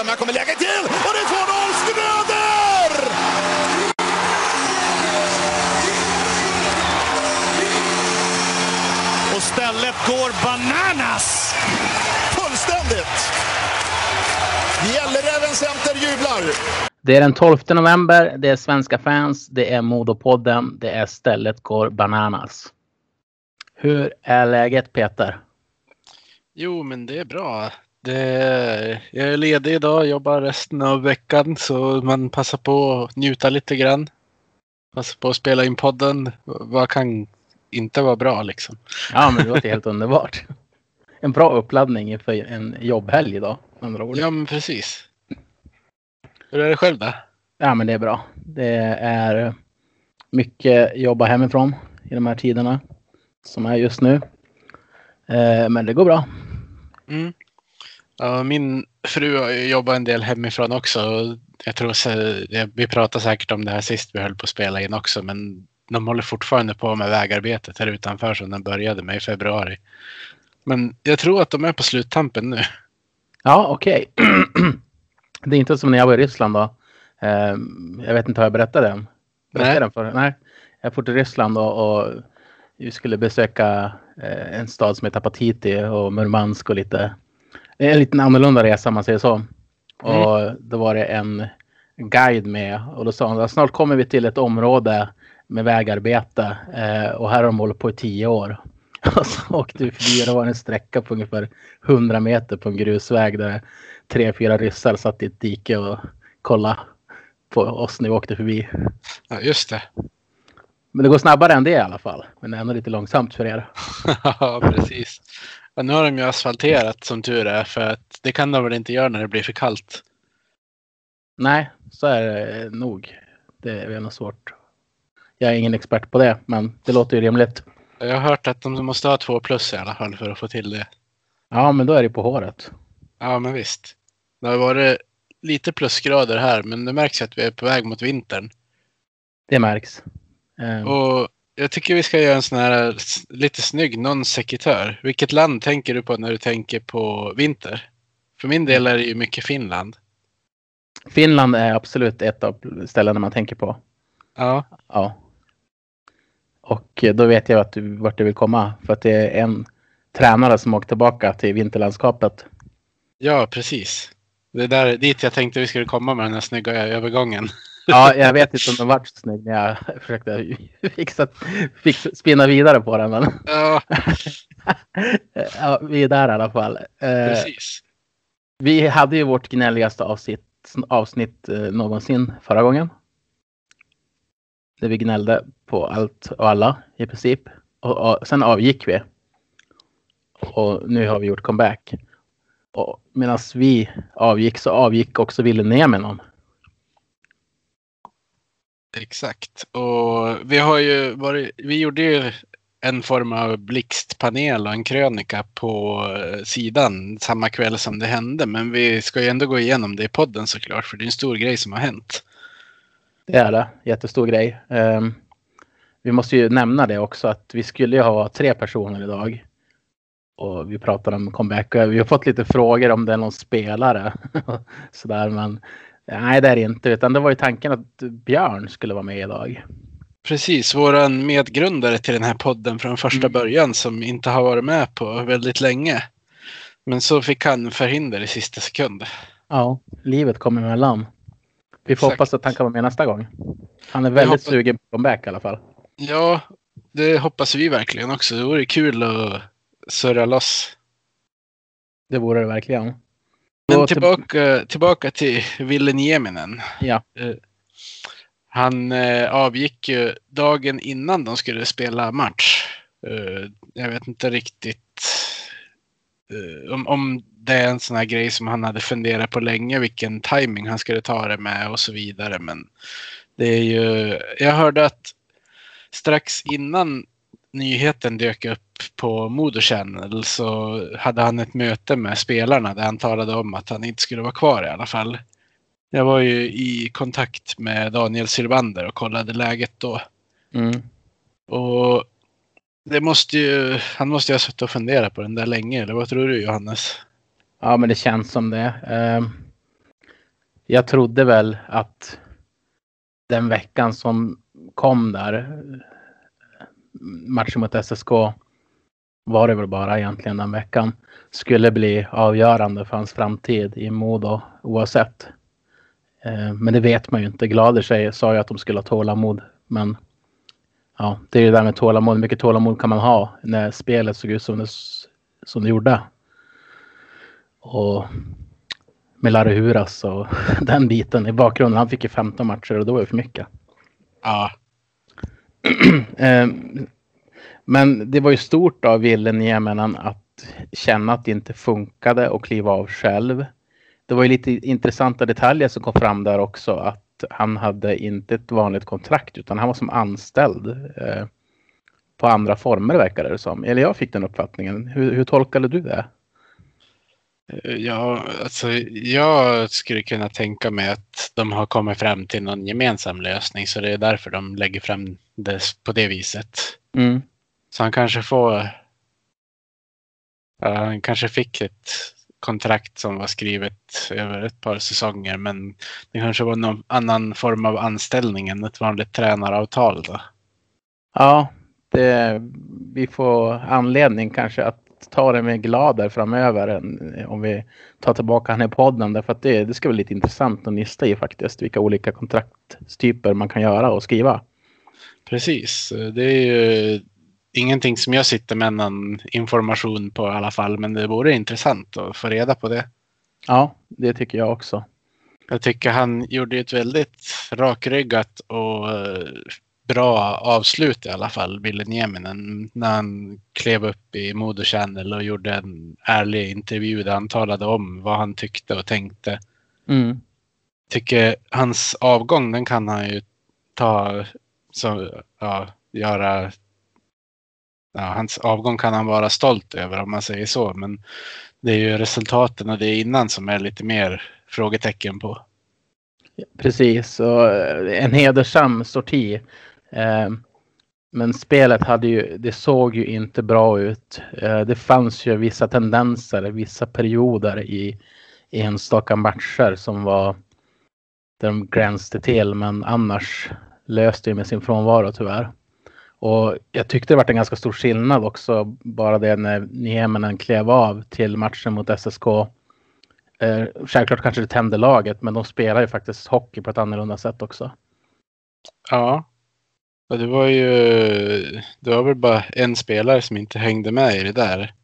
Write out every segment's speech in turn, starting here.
fram. Här kommer läget till och det är 2-0 Schröder! Och stället går bananas! Fullständigt! Gälleräven Center jublar. Det är den 12 november, det är svenska fans, det är Modopodden, det är stället går bananas. Hur är läget Peter? Jo, men det är bra. Är, jag är ledig idag, jobbar resten av veckan så man passar på att njuta lite grann. Passa på att spela in podden. Vad kan inte vara bra liksom? Ja, men det låter helt underbart. En bra uppladdning för en jobbhelg idag. andra ord. Ja, men precis. Hur är det själv då? Ja, men det är bra. Det är mycket jobba hemifrån i de här tiderna som är just nu. Eh, Men det går bra. Mm. Ja, min fru jobbat en del hemifrån också. Jag tror så- vi pratade säkert om det här sist vi höll på att spela in också, men de håller fortfarande på med vägarbetet här utanför som den började med i februari. Men jag tror att de är på sluttampen nu. Ja, okej. Det är inte som när jag var i Ryssland då. Eh, Jag vet inte, har jag berättat den? Berättade Nej. för Nej. Jag for till Ryssland och, och vi skulle besöka eh, en stad som heter Apatiti och Murmansk och lite en liten annorlunda resa om man säger så. Och då var det en guide med och då sa han att snart kommer vi till ett område med vägarbete eh, och här har de hållit på i tio år. Och så åkte vi förbi och det var en sträcka på ungefär 100 meter på en grusväg där tre, fyra ryssar satt i ett dike och kollade på oss när vi åkte förbi. Ja, just det. Men det går snabbare än det i alla fall. Men ändå lite långsamt för er. Ja, precis. Ja, nu har de ju asfalterat som tur är, för att det kan de väl inte göra när det blir för kallt. Nej, så är det nog. Det är nog svårt. Jag är ingen expert på det, men det låter ju rimligt. Jag har hört att de måste ha två plus i alla fall för att få till det. Ja, men då är det på håret. Ja, men visst. Det har varit lite plusgrader här, men det märks att vi är på väg mot vintern. Det märks. Eh, Och jag tycker vi ska göra en sån här s- lite snygg non-sekitör. Vilket land tänker du på när du tänker på vinter? För min del är det ju mycket Finland. Finland är absolut ett av ställena man tänker på. Ja, Ja. Och eh, då vet jag att du, vart du vill komma. För att det är en tränare som åkt tillbaka till vinterlandskapet. ja precis. Det är där, dit jag tänkte vi skulle komma med den här snygga övergången. Ja, jag vet inte om den vart så snygg när jag försökte fixa, fick spinna vidare på den. Men Ja, ja, vi är där i alla fall. Eh, precis. vi hade ju vårt gnälligaste avsnitt, avsnitt eh, någonsin förra gången. Där vi gnällde på allt och alla i princip. Och, och sen avgick vi. Och nu har vi gjort comeback. Och medan vi avgick så avgick också Ville Nieminen. Exakt. Och vi har ju varit, vi gjorde ju en form av blixtpanel och en krönika på eh, sidan samma kväll som det hände. Men vi ska ju ändå gå igenom det i podden såklart, för det är en stor grej som har hänt. Det är det. Jättestor grej. Um, vi måste ju nämna det också att vi skulle ju ha tre personer idag. Och vi pratade om comeback vi har fått lite frågor om det är någon spelare. Sådär men nej det är det inte utan det var ju tanken att Björn skulle vara med idag. Precis, våran medgrundare till den här podden från första Mm. början som inte har varit med på väldigt länge. Men så fick han förhinder i sista sekund. Ja, livet kommer emellan. Vi får Exakt. hoppas att han kan vara med nästa gång. Han är väldigt hoppas- sugen på comeback i alla fall. Ja, det hoppas vi verkligen också. Det vore kul att surra loss. Det vore det verkligen. Men tillbaka, tillbaka till Ville Nieminen. Ja. Eh, Han eh, avgick ju dagen innan de skulle spela match. Eh, jag vet inte riktigt om, om det är en sån här grej som han hade funderat på länge, vilken timing han skulle ta det med och så vidare. Men det är ju, jag hörde att strax innan nyheten dök upp på Modo Channel så hade han ett möte med spelarna där han talade om att han inte skulle vara kvar i alla fall. Jag var ju i kontakt med Daniel Sylvander och kollade läget då. Mm. Och det måste ju, han måste ju ha suttit och funderat på den där länge, eller vad tror du Johannes? Ja, men det känns som det. Ehm, jag trodde väl att den veckan som kom där, matchen mot SSK, var det väl bara egentligen den veckan, skulle bli avgörande för hans framtid i Modo oavsett. Eh, men det vet man ju inte. Glader sig, sa ju att de skulle ha tålamod. Men ja, det är ju det där med tålamod. Hur mycket tålamod kan man ha när spelet såg ut som det, som det gjorde? Och med Larry Huras och den biten i bakgrunden. Han fick ju 15 matcher och då var det för mycket. Ja. Eh, men det var ju stort av Ville att känna att det inte funkade och kliva av själv. Det var ju lite intressanta detaljer som kom fram där också. Att han hade inte ett vanligt kontrakt utan han var som anställd eh, på andra former verkade det som. Eller jag fick den uppfattningen. Hur, hur tolkade du det? Eh, ja, alltså jag skulle kunna tänka mig att de har kommit fram till någon gemensam lösning så det är därför de lägger fram det på det viset. Mm. Så han kanske får. Ja, han kanske fick ett kontrakt som var skrivet över ett par säsonger, men det kanske var någon annan form av anställning än ett vanligt tränaravtal då. Ja, det, vi får anledning kanske att ta det med Glader framöver om vi tar tillbaka han i podden. Därför att det, det ska bli lite intressant att nysta i faktiskt vilka olika kontraktstyper man kan göra och skriva. Precis, det är ju ingenting som jag sitter med någon information på i alla fall, men det vore intressant att få reda på det. Ja, det tycker jag också. Jag tycker han gjorde ett väldigt rakryggat och bra avslut i alla fall, Ville Nieminen, när han klev upp i Modo Channel och gjorde en ärlig intervju där han talade om vad han tyckte och tänkte. Mm. Tycker hans avgång, den kan han ju ta, så, ja, göra ja, hans avgång kan han vara stolt över om man säger så. Men det är ju resultaten och det innan som är lite mer frågetecken på. Precis, och eh, en hedersam sorti. Eh, men spelet hade ju, det såg ju inte bra ut. Eh, det fanns ju vissa tendenser, vissa perioder i, i enstaka matcher som var där de gränste till, men annars löste det med sin frånvaro tyvärr. Och jag tyckte det var en ganska stor skillnad också, bara det när Nieminen klev av till matchen mot SSK. Eh, självklart kanske det tände laget, men de spelar ju faktiskt hockey på ett annorlunda sätt också. Ja, det var ju, det var väl bara en spelare som inte hängde med i det där.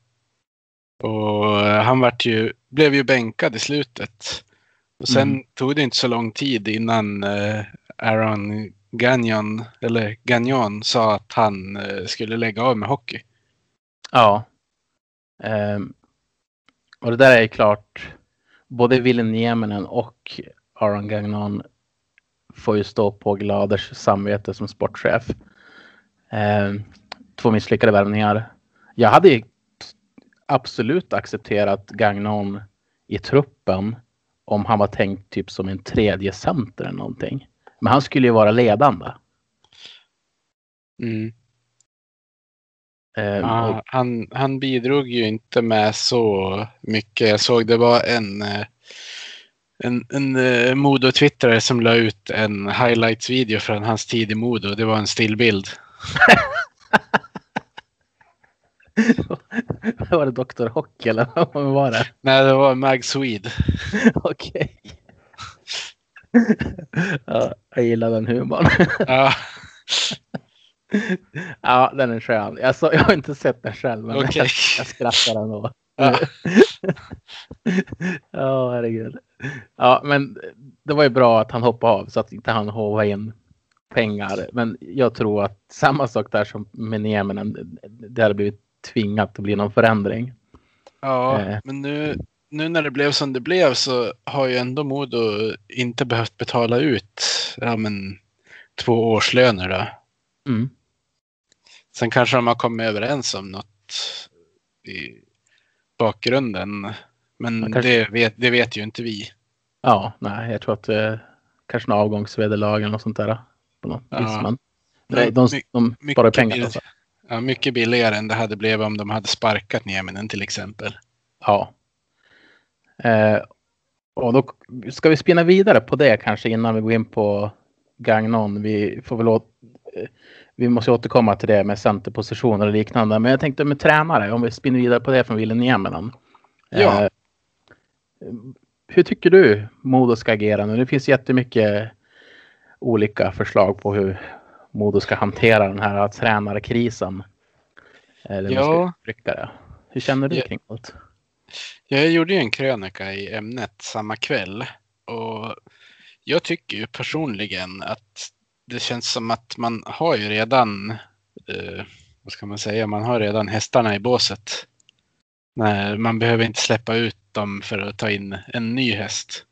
Och han vart ju, blev ju bänkad i slutet. Och sen mm. tog det inte så lång tid innan eh, Aaron Gagnon, eller Gagnon sa att han eh, skulle lägga av med hockey. Ja. Um, och det där är klart. Både Ville Nieminen och Aron Gagnon får ju stå på Gladers samvete som sportchef. Um, två misslyckade värvningar. Jag hade absolut accepterat Gagnon i truppen om han var tänkt typ som en tredje center eller någonting. Men han skulle ju vara ledande. Mm. Eh, ja, han, han bidrog ju inte med så mycket. Jag såg det var en, eh, en, en uh, Modo-twittrare som la ut en highlights-video från hans tid i Modo. Det var en stillbild. var det Dr. Hockey eller vad var det? Nej, det var Mag Swede. Okej. Ja, jag gillar den humorn. ja. ja, den är skön. Jag, så, jag har inte sett den själv, men okay. jag, jag skrattar ändå. Ja. ja, herregud. Ja, men det var ju bra att han hoppade av så att inte han håvade in pengar. Men jag tror att samma sak där som med Nieminen, det hade blivit tvingat att bli någon förändring. Ja, eh. men nu nu när det blev som det blev så har ju ändå Modo inte behövt betala ut ja, men, två årslöner. Då. Mm. Sen kanske de har kommit överens om något i bakgrunden. Men kanske... det, vet, det vet ju inte vi. Ja, nej, jag tror att är kanske någon avgångsvederlag eller något sånt där. På något ja. vis, men de, de, de sparar pengar. Alltså. Ja, mycket billigare än det hade blivit om de hade sparkat Nieminen till exempel. Ja, Eh, Och då ska vi spinna vidare på det kanske innan vi går in på Gagnon. Vi får väl åt, eh, vi måste återkomma till det med centerpositioner och liknande. Men jag tänkte med tränare, om vi spinner vidare på det från Ville Nieminen. Ja. Eh, hur tycker du Modo ska agera nu? Det finns jättemycket olika förslag på hur Modo ska hantera den här tränarkrisen. Eller Ja. Hur känner du kring det? Jag gjorde ju en krönika i ämnet samma kväll och jag tycker ju personligen att det känns som att man har ju redan, eh, vad ska man säga, man har redan hästarna i båset. Nej, man behöver inte släppa ut dem för att ta in en ny häst.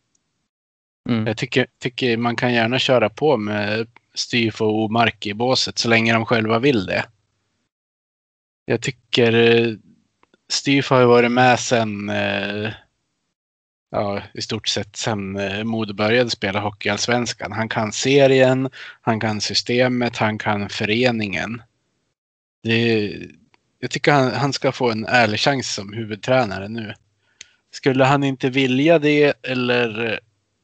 Mm. Jag tycker, tycker man kan gärna köra på med Styf och Omark i båset så länge de själva vill det. Jag tycker Steve Styf har ju varit med sen eh, ja, i stort sett sen eh, Modo började spela Hockeyallsvenskan. Han kan serien, han kan systemet, han kan föreningen. Det, jag tycker han, han ska få en ärlig chans som huvudtränare nu. Skulle han inte vilja det eller eh,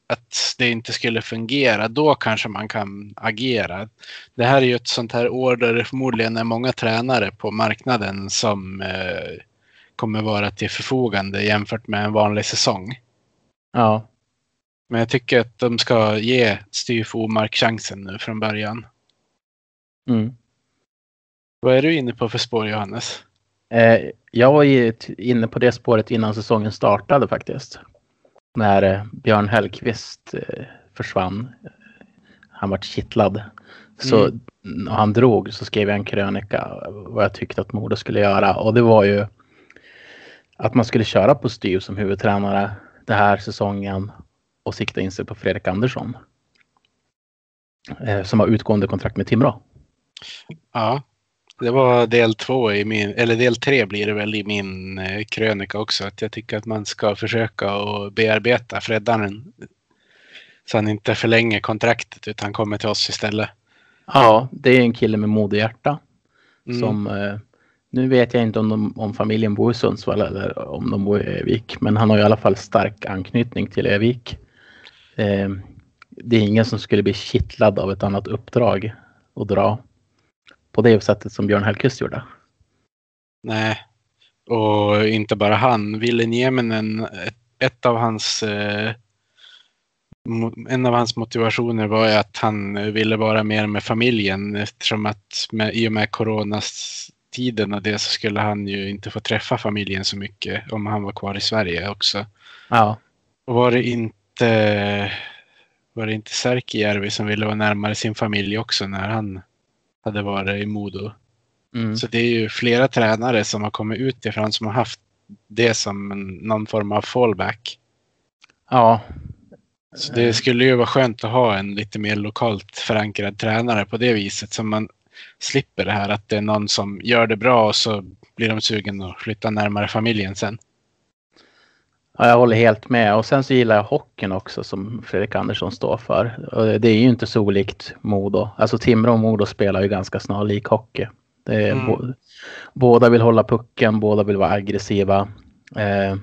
att det inte skulle fungera, då kanske man kan agera. Det här är ju ett sånt här år där det förmodligen är många tränare på marknaden som eh, kommer vara till förfogande jämfört med en vanlig säsong. Ja. Men jag tycker att de ska ge Styf Omark chansen nu från början. Mm. Vad är du inne på för spår Johannes? Eh, jag var inne på det spåret innan säsongen startade faktiskt. När eh, Björn Hellkvist eh, försvann. Han vart kittlad. Så Mm. när han drog så skrev jag en krönika vad jag tyckte att Modo skulle göra. Och det var ju att man skulle köra på Styv som huvudtränare den här säsongen och sikta in sig på Fredrik Andersson. Eh, som har utgående kontrakt med Timrå. Ja, det var del två i min, eller del tre blir det väl i min eh, krönika också. Att jag tycker att man ska försöka och bearbeta Freddaren. Så han inte förlänger kontraktet utan kommer till oss istället. Ja, det är en kille med modehjärta. Mm. Som, eh, nu vet jag inte om, de, om familjen bor i Sundsvall eller om de bor i Övik. Men han har i alla fall stark anknytning till Övik. Eh, det är ingen som skulle bli kittlad av ett annat uppdrag och dra på det sättet som Björn Hellkvist gjorde. Nej, och inte bara han. Ville Nieminen, ett, av hans eh, en av hans motivationer var ju att han ville vara mer med familjen eftersom att med, i och med coronas coronatiden och det så skulle han ju inte få träffa familjen så mycket om han var kvar i Sverige också. Ja, Och var det inte var det inte Särkijärvi som ville vara närmare sin familj också när han hade varit i Modo? mm. Så det är ju flera tränare som har kommit utifrån som har haft det som någon form av fallback. ja, Så det skulle ju vara skönt att ha en lite mer lokalt förankrad tränare på det viset så man slipper det här att det är någon som gör det bra och så blir de sugen att flytta närmare familjen sen. Ja, jag håller helt med. Och sen så gillar jag hockeyn också som Fredrik Andersson står för. Och det är ju inte så olikt Modo. Alltså Timrå och Modo spelar ju ganska snarlik hockey. Är Mm. bo- båda vill hålla pucken, båda vill vara aggressiva. Eh,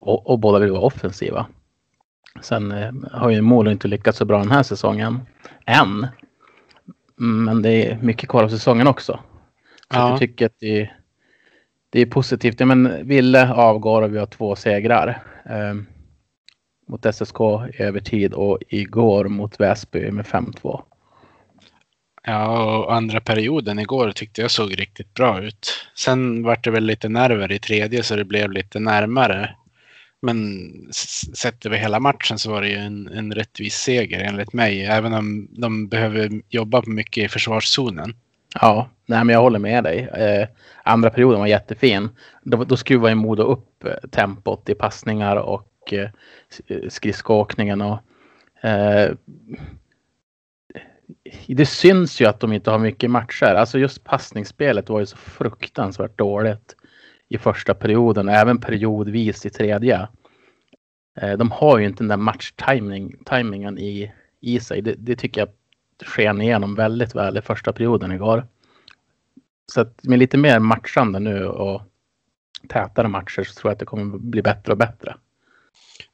och, och båda vill vara offensiva. Sen eh, har ju Modo inte lyckats så bra den här säsongen. Än. Men det är mycket kvar av säsongen också. Så Ja. jag tycker att det, det är positivt. Ja, men Ville avgår och vi har två segrar. Eh, mot SSK i övertid och igår mot Väsby med 5-2. Ja, och andra perioden igår tyckte jag såg riktigt bra ut. Sen var det väl lite nerver i tredje så det blev lite närmare. Men sett över hela matchen så var det ju en, en rättvis seger enligt mig. Även om de behöver jobba mycket i försvarszonen. Ja, nej, men jag håller med dig. Eh, andra perioden var jättefin. Då, då skruvade ju Modo upp eh, tempot i passningar och eh, eh, skridskoåkningen. Och, eh, det syns ju att de inte har mycket matcher. Alltså just passningsspelet var ju så fruktansvärt dåligt i första perioden och även periodvis i tredje. Eh, de har ju inte den där matchtimingen i, i sig. Det, det tycker jag sken igenom väldigt väl i första perioden igår. Så att med lite mer matchande nu och tätare matcher så tror jag att det kommer bli bättre och bättre.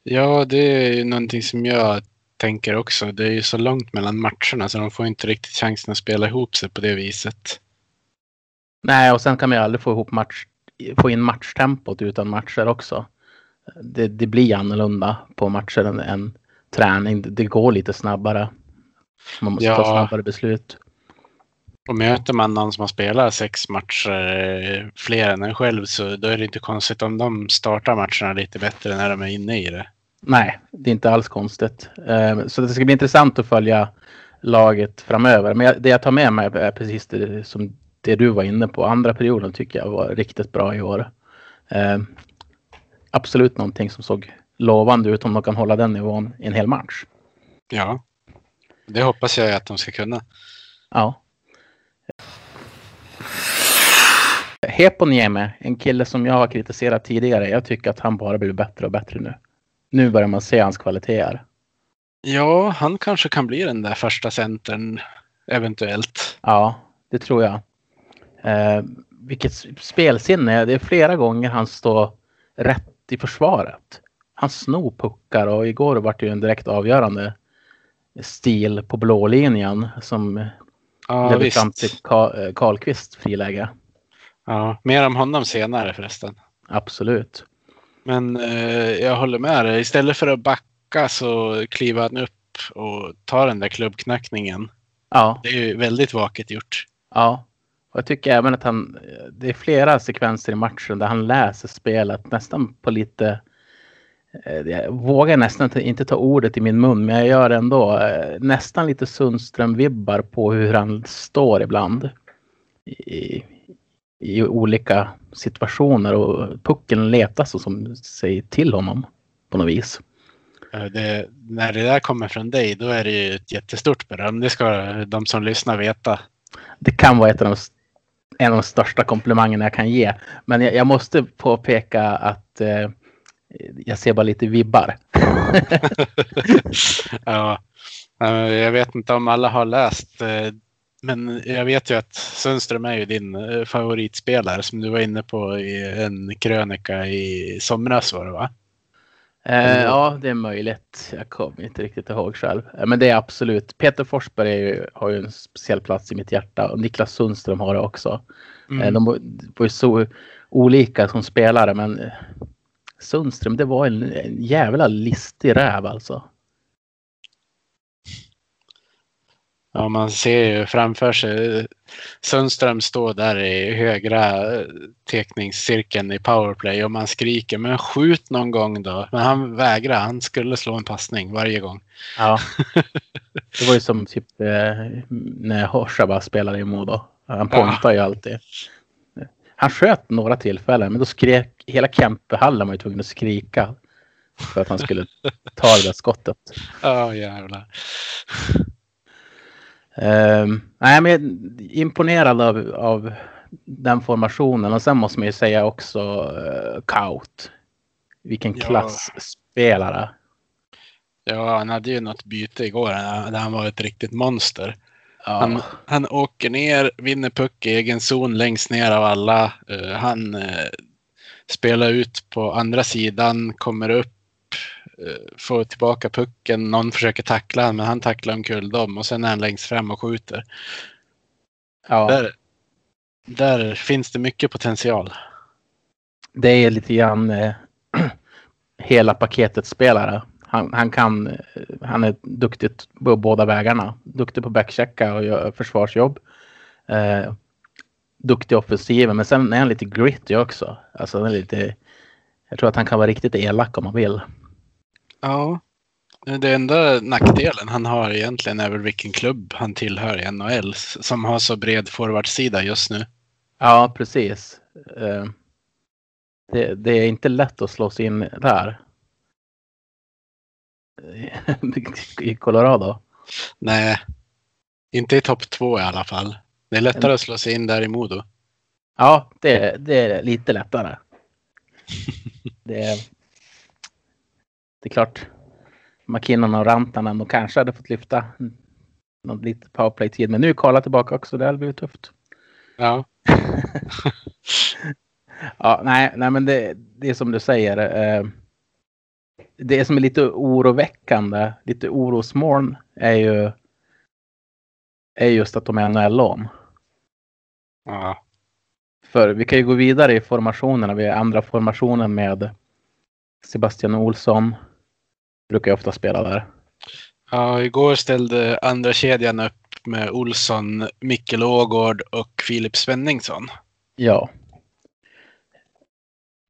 Ja, det är ju någonting som jag tänker också. Det är ju så långt mellan matcherna så de får inte riktigt chansen att spela ihop sig på det viset. Nej, och sen kan man ju aldrig få ihop match, få in matchtempot utan matcher också. Det, det blir annorlunda på matcher än, än träning. Det, går lite snabbare. Man måste Ja. ta snabbare beslut. Och möter man någon som har spelat sex matcher eh, fler än en själv så då är det inte konstigt om de startar matcherna lite bättre när de är inne i det. Nej, det är inte alls konstigt. Eh, Så det ska bli intressant att följa laget framöver. Men det jag tar med mig är precis det som det du var inne på. Andra perioden tycker jag var riktigt bra i år. Eh, Absolut någonting som såg lovande ut om de kan hålla den nivån i en hel match. Ja, det hoppas jag att de ska kunna. Ja. Heponiemi, en kille som jag har kritiserat tidigare. Jag tycker att han bara blir bättre och bättre nu. Nu börjar man se hans kvaliteter. Ja, han kanske kan bli den där första centern eventuellt. Ja, det tror jag. Eh, vilket spelsinne. Det är flera gånger han står rätt i försvaret. Han snor puckar och igår var det ju en direkt avgörande stil på blålinjen som Ja, ledde visst. fram till eh, Karlqvist friläge. Ja, mer om honom senare förresten. Absolut. Men eh, jag håller med dig. Istället för att backa så kliver han upp och tar den där klubbknackningen. Ja, Det är ju väldigt vaket gjort. ja. Och jag tycker även att han, det är flera sekvenser i matchen där han läser spelet nästan på lite eh, jag vågar nästan inte- ta ordet i min mun, men jag gör det ändå. Eh, Nästan lite Sundström-vibbar på hur han står ibland. I, I olika situationer och pucken letar så som sig till honom på något vis. Eh, Det, när det där kommer från dig, då är det ju ett jättestort beröm. Det ska de som lyssnar veta. Det kan vara ett av de, en av de största komplimangerna jag kan ge. Men jag, jag måste påpeka att eh, jag ser bara lite vibbar. ja, jag vet inte om alla har läst, eh, men jag vet ju att Sundström är ju din eh, favoritspelare som du var inne på i en krönika i somras var det va? Eh, ja, det är möjligt. Jag kommer inte riktigt ihåg själv. Eh, Men det är absolut. Peter Forsberg ju, har ju en speciell plats i mitt hjärta och Niklas Sundström har det också. Mm. Eh, de var ju så olika som spelare, men Sundström, det var en, en jävla listig räv alltså. Ja, man ser ju framför sig Sundström står där i högra tekningscirkeln i powerplay och man skriker men skjut någon gång då. Men han vägrar. Han skulle slå en passning varje gång. Ja. Det var ju som typ eh, när Horsaba spelade i Modo. Han pontar ju alltid. Han sköt några tillfällen, men då skrek hela Kempehallen var ju tvungen att skrika. För att han skulle ta det där skottet. Ja, jävlar. Ehm, nej, men imponerad av, av den formationen. Och sen måste man ju säga också uh, Kaut. Vilken Ja. klassspelare. Ja, han hade ju något byte igår där han var ett riktigt monster. Ja. Han, han åker ner, vinner puck i egen zon längst ner av alla. Eh, han eh, spelar ut på andra sidan, kommer upp, får tillbaka pucken. Någon försöker tackla honom, men han tacklar omkull dem och sen är han längst fram och skjuter. ja. Där, där finns det mycket potential. det är lite grann eh, hela paketet spelare. Han, han kan, eh, han är duktig på båda vägarna. Duktig på backchecka och gör försvarsjobb. Eh, duktig i offensiven, men sen är han lite gritty också. Alltså han är lite, jag tror att han kan vara riktigt elak om man vill. Ja. Det enda nackdelen han har egentligen är väl vilken klubb han tillhör i NHL som har så bred forwardsida just nu. Ja, precis. Eh, det, det är inte lätt att slå sig in där. I Colorado. Nej, inte i topp två i alla fall. Det är lättare att slå sig in där i Modo. Ja, det, det är lite lättare. Det det är klart. McKinnon och Rantanen och kanske hade fått lyfta någon lite powerplay-tid. Men nu är Karla tillbaka också. Det hade blivit tufft. Ja, Ja, nej, nej men det, det är som du säger. Eh, det som är lite oroväckande, lite orosmoln är ju är just att de är NHL-lån. Ja. För vi kan ju gå vidare i formationerna. Vi har andra formationen med Sebastian Olsson. Brukar ju ofta spela där. ja, igår ställde andra kedjan upp med Olsson, Mikkel Ågård och Filip Svenningsson. Ja.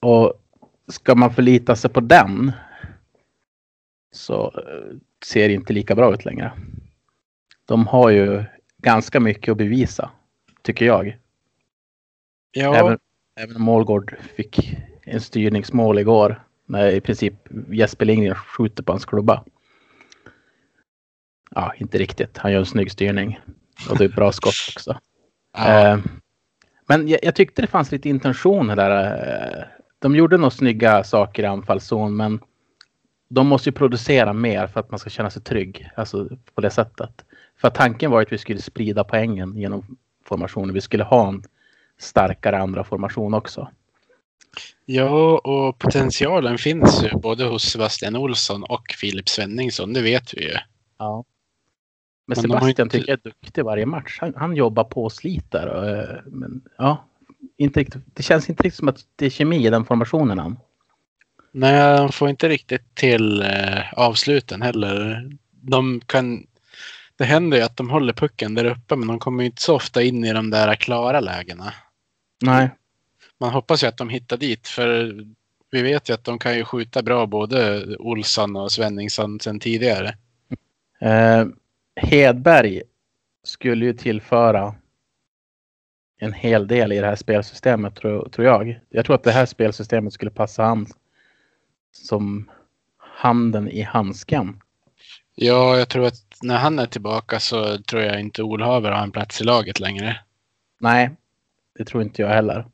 Och ska man förlita sig på den så eh, ser det inte lika bra ut längre. De har ju ganska mycket att bevisa, tycker jag. Ja, Även, även om Målgård fick en styrningsmål igår när i princip Jesper Lindgren skjuter på hans klubba. Ja, inte riktigt. Han gör en snygg styrning. Och det är ett bra skott också. ja, Eh, Men jag, jag tyckte det fanns lite intentioner där. Eh, De gjorde nog snygga saker i anfallszon, men de måste ju producera mer för att man ska känna sig trygg. Alltså på det sättet. För tanken var att vi skulle sprida poängen genom formationen. Vi skulle ha en starkare andra formation också. Ja, och potentialen finns ju både hos Sebastian Olsson och Filip Svenningsson, det vet vi ju. Ja. Men Men Sebastian inte- tycker jag är duktig varje match. Han, han jobbar på och sliter. och, eh, Men ja, inte riktigt, det känns inte riktigt som att det är kemi i den formationen än. Nej, de får inte riktigt till eh, avsluten heller. De kan, det händer ju att de håller pucken där uppe, men de kommer inte så ofta in i de där klara lägena. Nej, Man hoppas ju att de hittar dit, för vi vet ju att de kan ju skjuta bra både Olsson och Svenningsson sedan tidigare. Eh, Hedberg skulle ju tillföra en hel del i det här spelsystemet tror, tror jag. Jag tror att det här spelsystemet skulle passa han som handen i handsken. Ja, jag tror att när han är tillbaka så tror jag inte Olhaver har en plats i laget längre. Nej, det tror inte jag heller.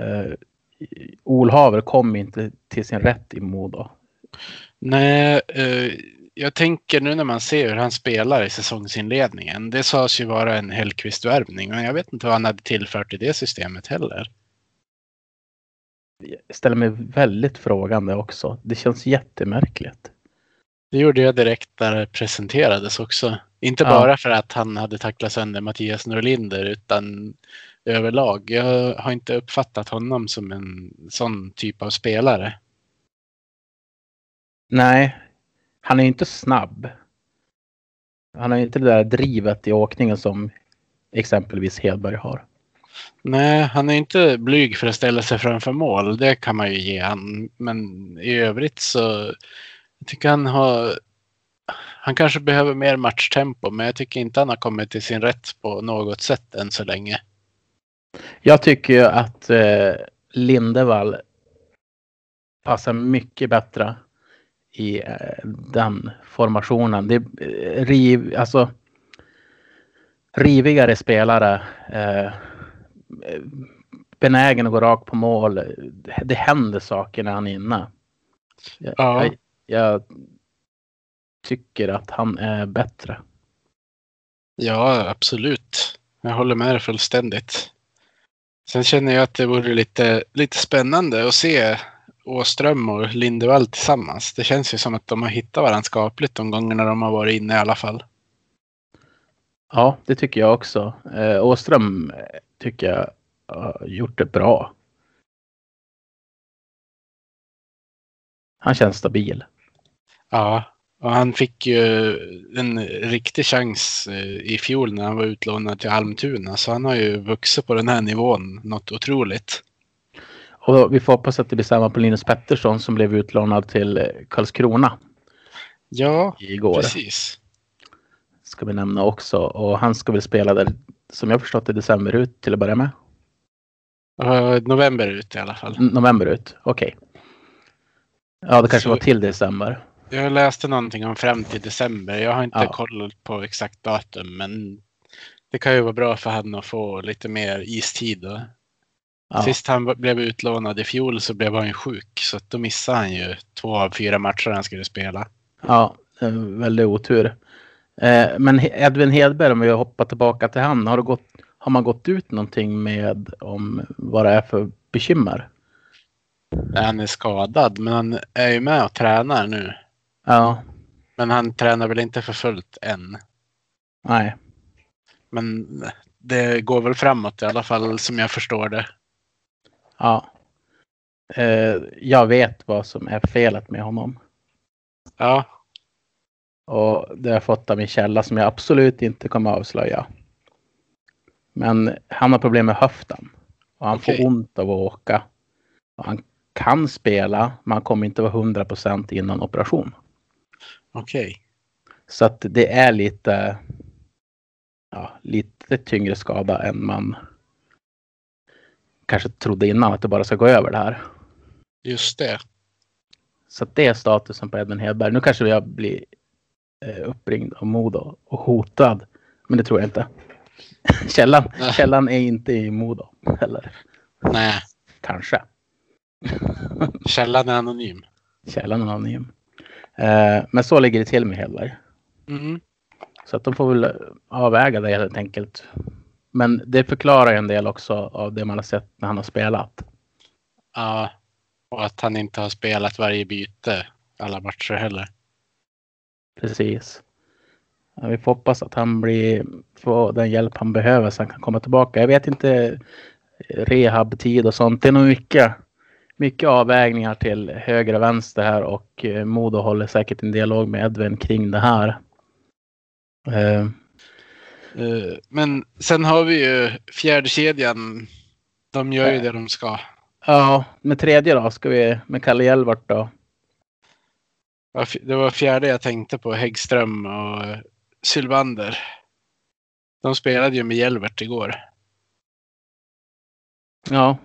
Eh, Olhaver kom inte till sin rätt i Modo. Nej, eh, jag tänker nu när man ser hur han spelar i säsongsinledningen. Det sades ju vara en Hellkvist-värvning, men jag vet inte vad han hade tillfört i det systemet heller. Jag ställer mig väldigt frågande också. Det känns jättemärkligt. Det gjorde jag direkt där det presenterades också. Inte Ja. bara för att han hade tacklat sönder Mattias Norlinder, utan överlag. Jag har inte uppfattat honom som en sån typ av spelare. Nej, han är inte snabb. Han har inte det där drivet i åkningen som exempelvis Hedberg har. Nej, han är inte blyg för att ställa sig framför mål. Det kan man ju ge han. Men i övrigt så jag tycker han har han kanske behöver mer matchtempo, men jag tycker inte han har kommit till sin rätt på något sätt än så länge. Jag tycker ju att eh, Lindevall passar mycket bättre i eh, den formationen. Det är eh, riv, alltså rivigare spelare. Eh, benägen att gå rakt på mål. Det, det händer saker när han är inne. Jag, Ja. jag, jag tycker att han är bättre. Ja, absolut. Jag håller med dig fullständigt. Sen känner jag att det vore lite, lite spännande att se Åström och Lindevall tillsammans. Det känns ju som att de har hittat varandra skapligt de gångerna de har varit inne i alla fall. Ja, det tycker jag också. Eh, Åström eh, tycker jag har gjort det bra. Han känns stabil. Ja, och han fick ju en riktig chans eh, i fjol när han var utlånad till Almtuna. Så han har ju vuxit på den här nivån något otroligt. Och vi får hoppas att det blir samma på Linus Pettersson som blev utlånad till eh, Karlskrona Ja, igår. precis. Ska vi nämna också. Och han ska väl spela där, som jag förstått det, december ut till att börja med. Uh, november ut i alla fall. November ut, okej. Ja, det kanske Så- var till december. Jag läste någonting om fram till december. Jag har inte Ja. koll på exakt datum, men det kan ju vara bra för han att få lite mer istid. Då. Ja. Sist han blev utlånad i fjol så blev han ju sjuk, så då missade han ju två av fyra matcher han skulle spela. Ja, väldigt otur. Eh, Men Edvin Hedberg, om vi hoppar tillbaka till han, har, gått, har man gått ut någonting med om vad det är för bekymmer? han är skadad. Men han är ju med och tränar nu. Ja, Men han tränar väl inte för fullt än. nej. Men det går väl framåt i alla fall som jag förstår det. Ja. Eh, jag vet vad som är felet med honom. Ja, Och det har jag fått av min källa som jag absolut inte kommer avslöja. Men han har problem med höften. Och han Okej. får ont av att åka. Och han kan spela, men han kommer inte vara 100% innan operation. Okej. Så att det är lite, ja, lite tyngre skada än man kanske trodde innan att det bara ska gå över det här. Just det. Så det är statusen på Edvin Hedberg. Nu kanske jag blir eh, uppringd av Modo och hotad. Men det tror jag inte. Källan, Nej. källan är inte i Modo. Eller Nej, kanske. källan är anonym. Källan är anonym. Eh, men så ligger det till med Hedberg. Mm. Så att de får väl avväga det helt enkelt. Men det förklarar ju en del också av det man har sett när han har spelat. Ja, och att han inte har spelat varje byte alla matcher heller. Precis. Vi får hoppas att han blir, får den hjälp han behöver så han kan komma tillbaka. Jag vet inte rehabtid och sånt. Det är nog mycket, mycket avvägningar till höger och vänster här och eh, Modo håller säkert en dialog med Edvin kring det här. Eh, Eh, Men sen har vi ju fjärde kedjan. De gör ju det de ska. ja, med tredje då ska vi med Kalle Hjelvart då. Det var fjärde jag tänkte på. Häggström och Sylvander. De spelade ju med Hjelvert igår. Ja,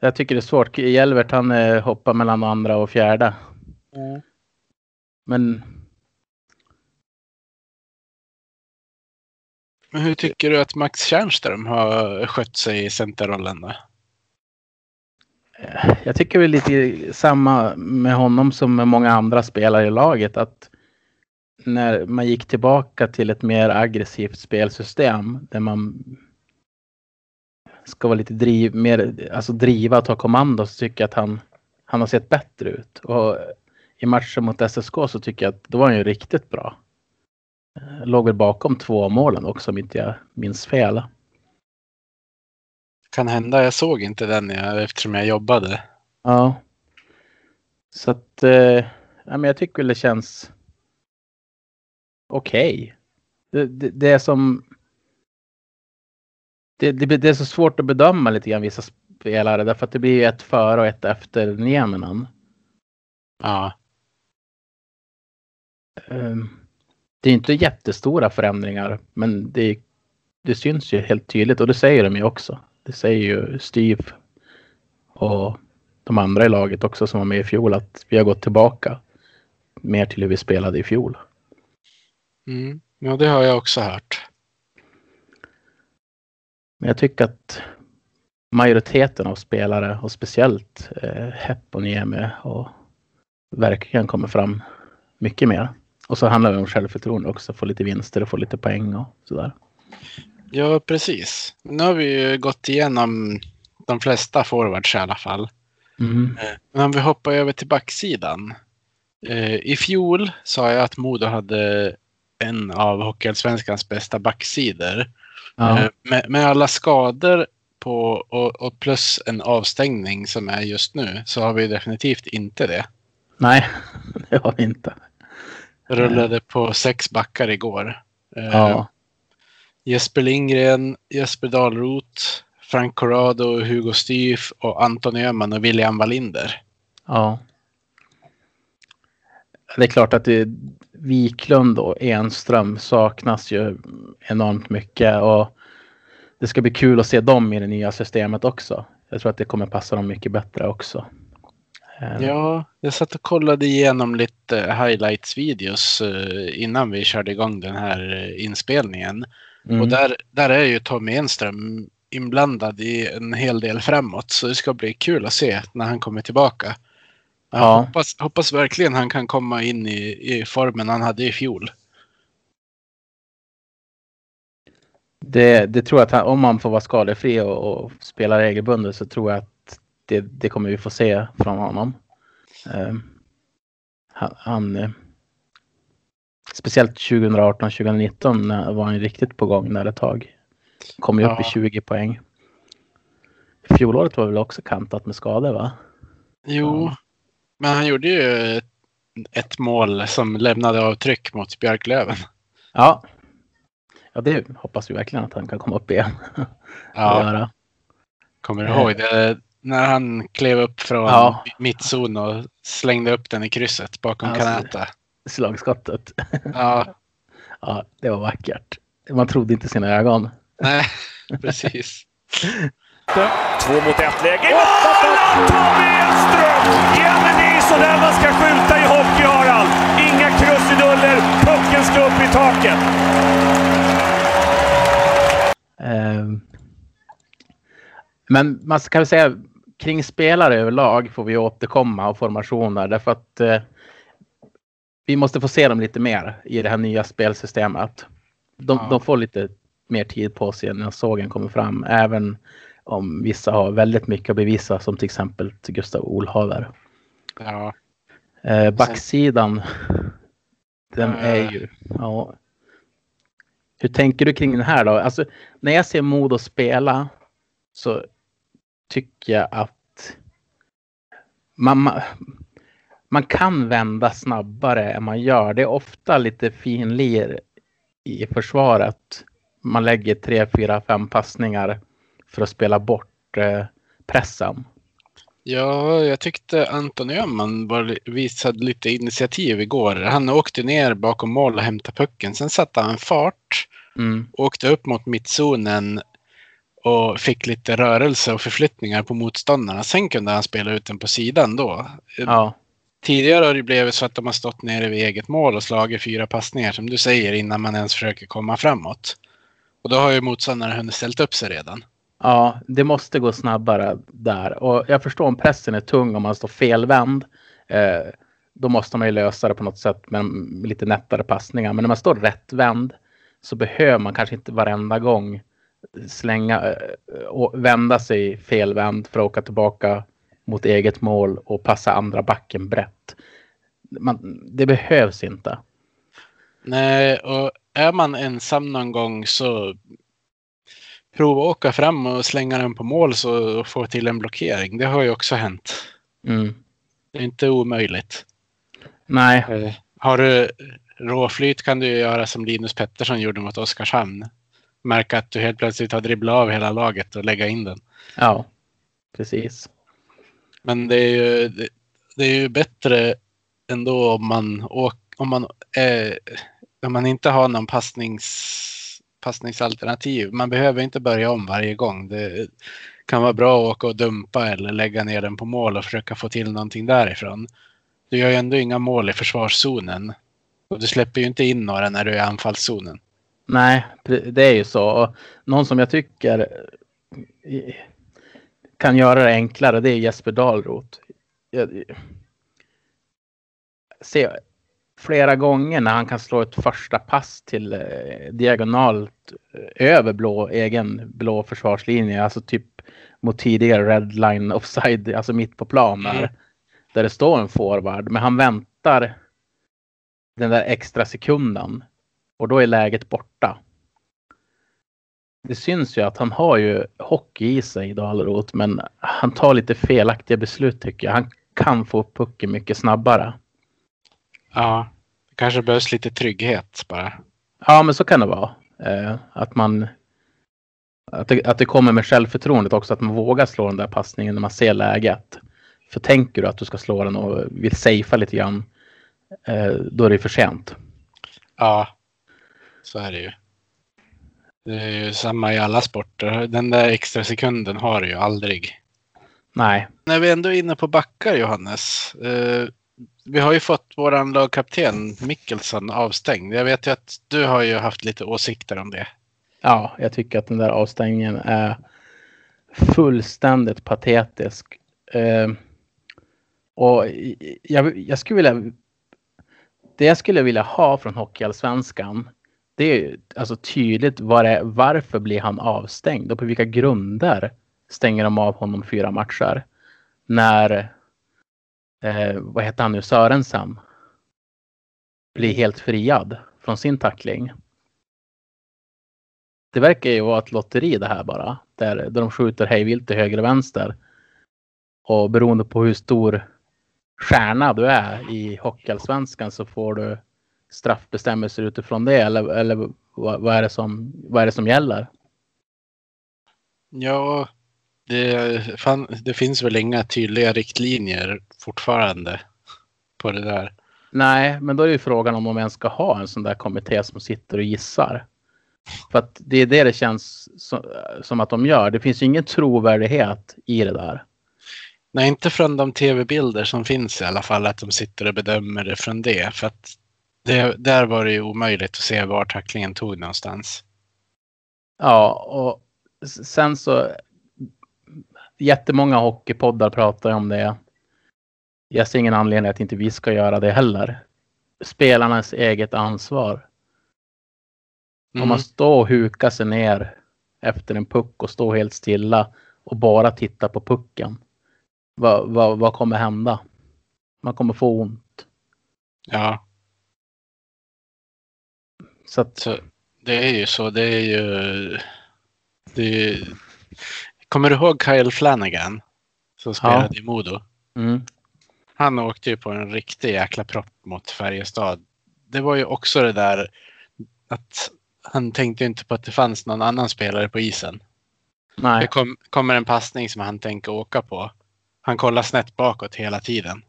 jag tycker det är svårt. Hjelvert han eh, hoppar mellan andra och fjärde. Men Men hur tycker du att Max Tjärnström har skött sig i centerrollen då? Eh, Jag tycker väl lite samma med honom som med många andra spelare i laget. Att när man gick tillbaka till ett mer aggressivt spelsystem där man ska vara lite driv, mer, alltså driva och ta kommando så tycker jag att han, han har sett bättre ut. Och i matchen mot SSK så tycker jag att då var han ju riktigt bra. Eh, Låg väl bakom två målen också om inte jag minns fel. Kan hända. Jag såg inte den jag, eftersom jag jobbade. Ja. Så att eh, ja, men jag tycker väl det känns okej. Det, det, det är som det, det, det är så svårt att bedöma lite grann vissa spelare därför att det blir ett före och ett efter Nieminen. Ja. Ehm, det är inte jättestora förändringar men det, det syns ju helt tydligt och det säger de ju också. Det säger ju Steve och de andra i laget också som var med i fjol att vi har gått tillbaka mer till hur vi spelade i fjol. Mm. Ja, det har jag också hört. Men jag tycker att majoriteten av spelare och speciellt eh, Hepp och Niemi och verkligen kommer fram mycket mer. Och så handlar det om självförtroende också, få lite vinster och få lite poäng och sådär. Ja, precis. Nu har vi ju gått igenom de flesta forwards i alla fall. Mm. Men om vi hoppar över till backsidan. Eh, I fjol sa jag att Modo hade en av Hockeyallsvenskans bästa backsidor. Ja, Eh, Med, med alla skador på, och, och plus en avstängning som är just nu så har vi definitivt inte det. nej, det har vi inte. Rullade på sex backar igår. Eh, Ja, Jesper Lindgren, Jesper Dahlroth, Frank Corrado, Hugo Styf och Anton Öhman och William Wallinder. ja. Det är klart att det, Wiklund och Enström saknas ju enormt mycket och det ska bli kul att se dem i det nya systemet också. Jag tror att det kommer passa dem mycket bättre också. Eh, Ja, jag satt och kollade igenom lite highlights-videos eh, innan vi körde igång den här eh, inspelningen. mm. Och där, där är ju Tommy Enström inblandad i en hel del framåt. Så det ska bli kul att se när han kommer tillbaka. Jag Ja. hoppas, hoppas verkligen han kan komma in i, i formen han hade i fjol. Det, det tror jag att han, om man får vara skadefri och, och spela regelbundet så tror jag att det, det kommer vi få se från honom. Eh, han, han eh, speciellt 2018, 2019 när- var han riktigt på gång där ett tag. Kom ju upp Ja. i 20 poäng. Fjolåret var väl också kantat med skador va? Jo, men han gjorde ju ett, mål som lämnade avtryck mot Björklöven. Ja. Ja, det hoppas vi verkligen att han kan komma upp igen. Ja, kommer du Eh. ihåg det? När han klev upp från Ja. mittzon och slängde upp den i krysset bakom Alltså. Kanata. Slagskottet. Ja, Ja, det var vackert. Man trodde inte sina ögon. nej, precis. Två mot ett läge. I mål! Tommy Edström! Igen en ny sådär man ska skjuta i hockey, Harald. Inga krusiduller. Pucken ska upp i taket. Ehm. Men man kan väl säga kring spelare överlag får vi återkomma och formationer därför att eh, vi måste få se dem lite mer i det här nya spelsystemet. De, Ja. de får lite mer tid på sig när sågen kommer fram, även om vissa har väldigt mycket att bevisa som till exempel Gustav Olhaver. Ja, Eh, backsidan, den är ju... Ja. Hur tänker du kring den här då? Alltså, när jag ser Modo spela så tycker jag att man, man, man kan vända snabbare än man gör. Det är ofta lite finlir i försvaret. Man lägger tre, fyra, fem passningar för att spela bort eh, pressen. Ja, jag tyckte Anton Öhman var, visade lite initiativ igår. Han åkte ner bakom mål och hämtade pucken. Sen satte han fart, Mm. åkte upp mot mittzonen och fick lite rörelse och förflyttningar på motståndarna. Sen kunde han spela ut den på sidan då. Ja, Tidigare har det blivit så att de har stått nere vid eget mål och slagit fyra passningar som du säger innan man ens försöker komma framåt. Och då har ju motståndarna hunnit ställt upp sig redan. Ja, det måste gå snabbare där. Och jag förstår om pressen är tung om man står felvänd. Eh, då måste man ju lösa det på något sätt med lite nättare passningar. Men när man står rättvänd så behöver man kanske inte varenda gång slänga eh, och vända sig felvänd för att åka tillbaka mot eget mål och passa andra backen brett. Man, det behövs inte. Nej, och är man ensam någon gång så prova att åka fram och slänga den på mål så få till en blockering. Det har ju också hänt. Mm. Det är inte omöjligt. Nej, Eh, Har du råflyt kan du göra som Linus Pettersson gjorde mot Oskarshamn. Märka att du helt plötsligt har dribblat av hela laget och lägga in den. ja, precis. Men det är ju, det, det är ju bättre ändå om man, åk, om man, eh, om man inte har någon passnings, passningsalternativ. Man behöver inte börja om varje gång. Det kan vara bra att åka och dumpa eller lägga ner den på mål och försöka få till någonting därifrån. Du gör ju ändå inga mål i försvarszonen. Och du släpper ju inte in några när du är i anfallszonen. Nej, det är ju så. Och någon som jag tycker kan göra det enklare, det är Jesper Dahlroth. Jag se, flera gånger när han kan slå ett första pass till eh, diagonalt eh, över blå, egen blå försvarslinje, alltså typ mot tidigare red line offside, alltså mitt på plan där, Mm. där det står en forward, men han väntar den där extra sekunden och då är läget borta. Det syns ju att han har ju hockey i sig, Dahlroth, men han tar lite felaktiga beslut tycker jag. Han kan få pucken mycket snabbare. Ja, det kanske behövs lite trygghet bara. Ja, men så kan det vara. Eh, att man att det, att det kommer med självförtroendet också, att man vågar slå den där passningen när man ser läget. För tänker du att du ska slå den och vill safea lite grann, eh, då är det för sent. Ja, så är det ju. Det är ju samma i alla sporter. Den där extra sekunden har du ju aldrig. Nej, När vi ändå är inne på backar, Johannes. Eh, vi har ju fått våran lagkapten Mikkelsen avstängd. Jag vet ju att du har ju haft lite åsikter om det. ja, jag tycker att den där avstängningen är fullständigt patetisk. Eh, och jag, jag skulle vilja... Det jag skulle vilja ha från Hockeyallsvenskan, det är ju alltså tydligt var det varför blir han avstängd och på vilka grunder stänger de av honom fyra matcher. när, eh, vad heter han nu, Sörensen blir helt friad från sin tackling. Det verkar ju vara ett lotteri det här bara. Där, där de skjuter hejvilt till höger och vänster. Och beroende på hur stor stjärna du är i Hockeyallsvenskan så får du straffbestämmelser utifrån det. Eller, eller vad, vad, är det som, vad är det som gäller? Ja, det, fan, det finns väl inga tydliga riktlinjer fortfarande på det där. Nej, men då är ju frågan om de ens ska ha en sån där kommitté som sitter och gissar. För att det är det det känns som, som att de gör. Det finns ju ingen trovärdighet i det där. Nej, inte från de tv-bilder som finns i alla fall, att de sitter och bedömer det från det. För att det, där var det ju omöjligt att se var tacklingen tog någonstans. Ja, och sen så jättemånga hockeypoddar pratar om det. Jag ser ingen anledning att inte vi ska göra det heller. Spelarnas eget ansvar. Mm. Om man står och hukar sig ner efter en puck och står helt stilla och bara tittar på pucken. Vad, vad, vad kommer hända? Man kommer få ont. Ja. Så, att, så det är ju så. Det är ju... Det är, kommer du ihåg Kyle Flanagan? Som spelade ja. i Modo. Mm. Han åkte ju på en riktig jäkla propp mot Färjestad. Det var ju också det där att han tänkte inte på att det fanns någon annan spelare på isen. Nej. Det kom, kommer en passning som han tänker åka på. Han kollar snett bakåt hela tiden.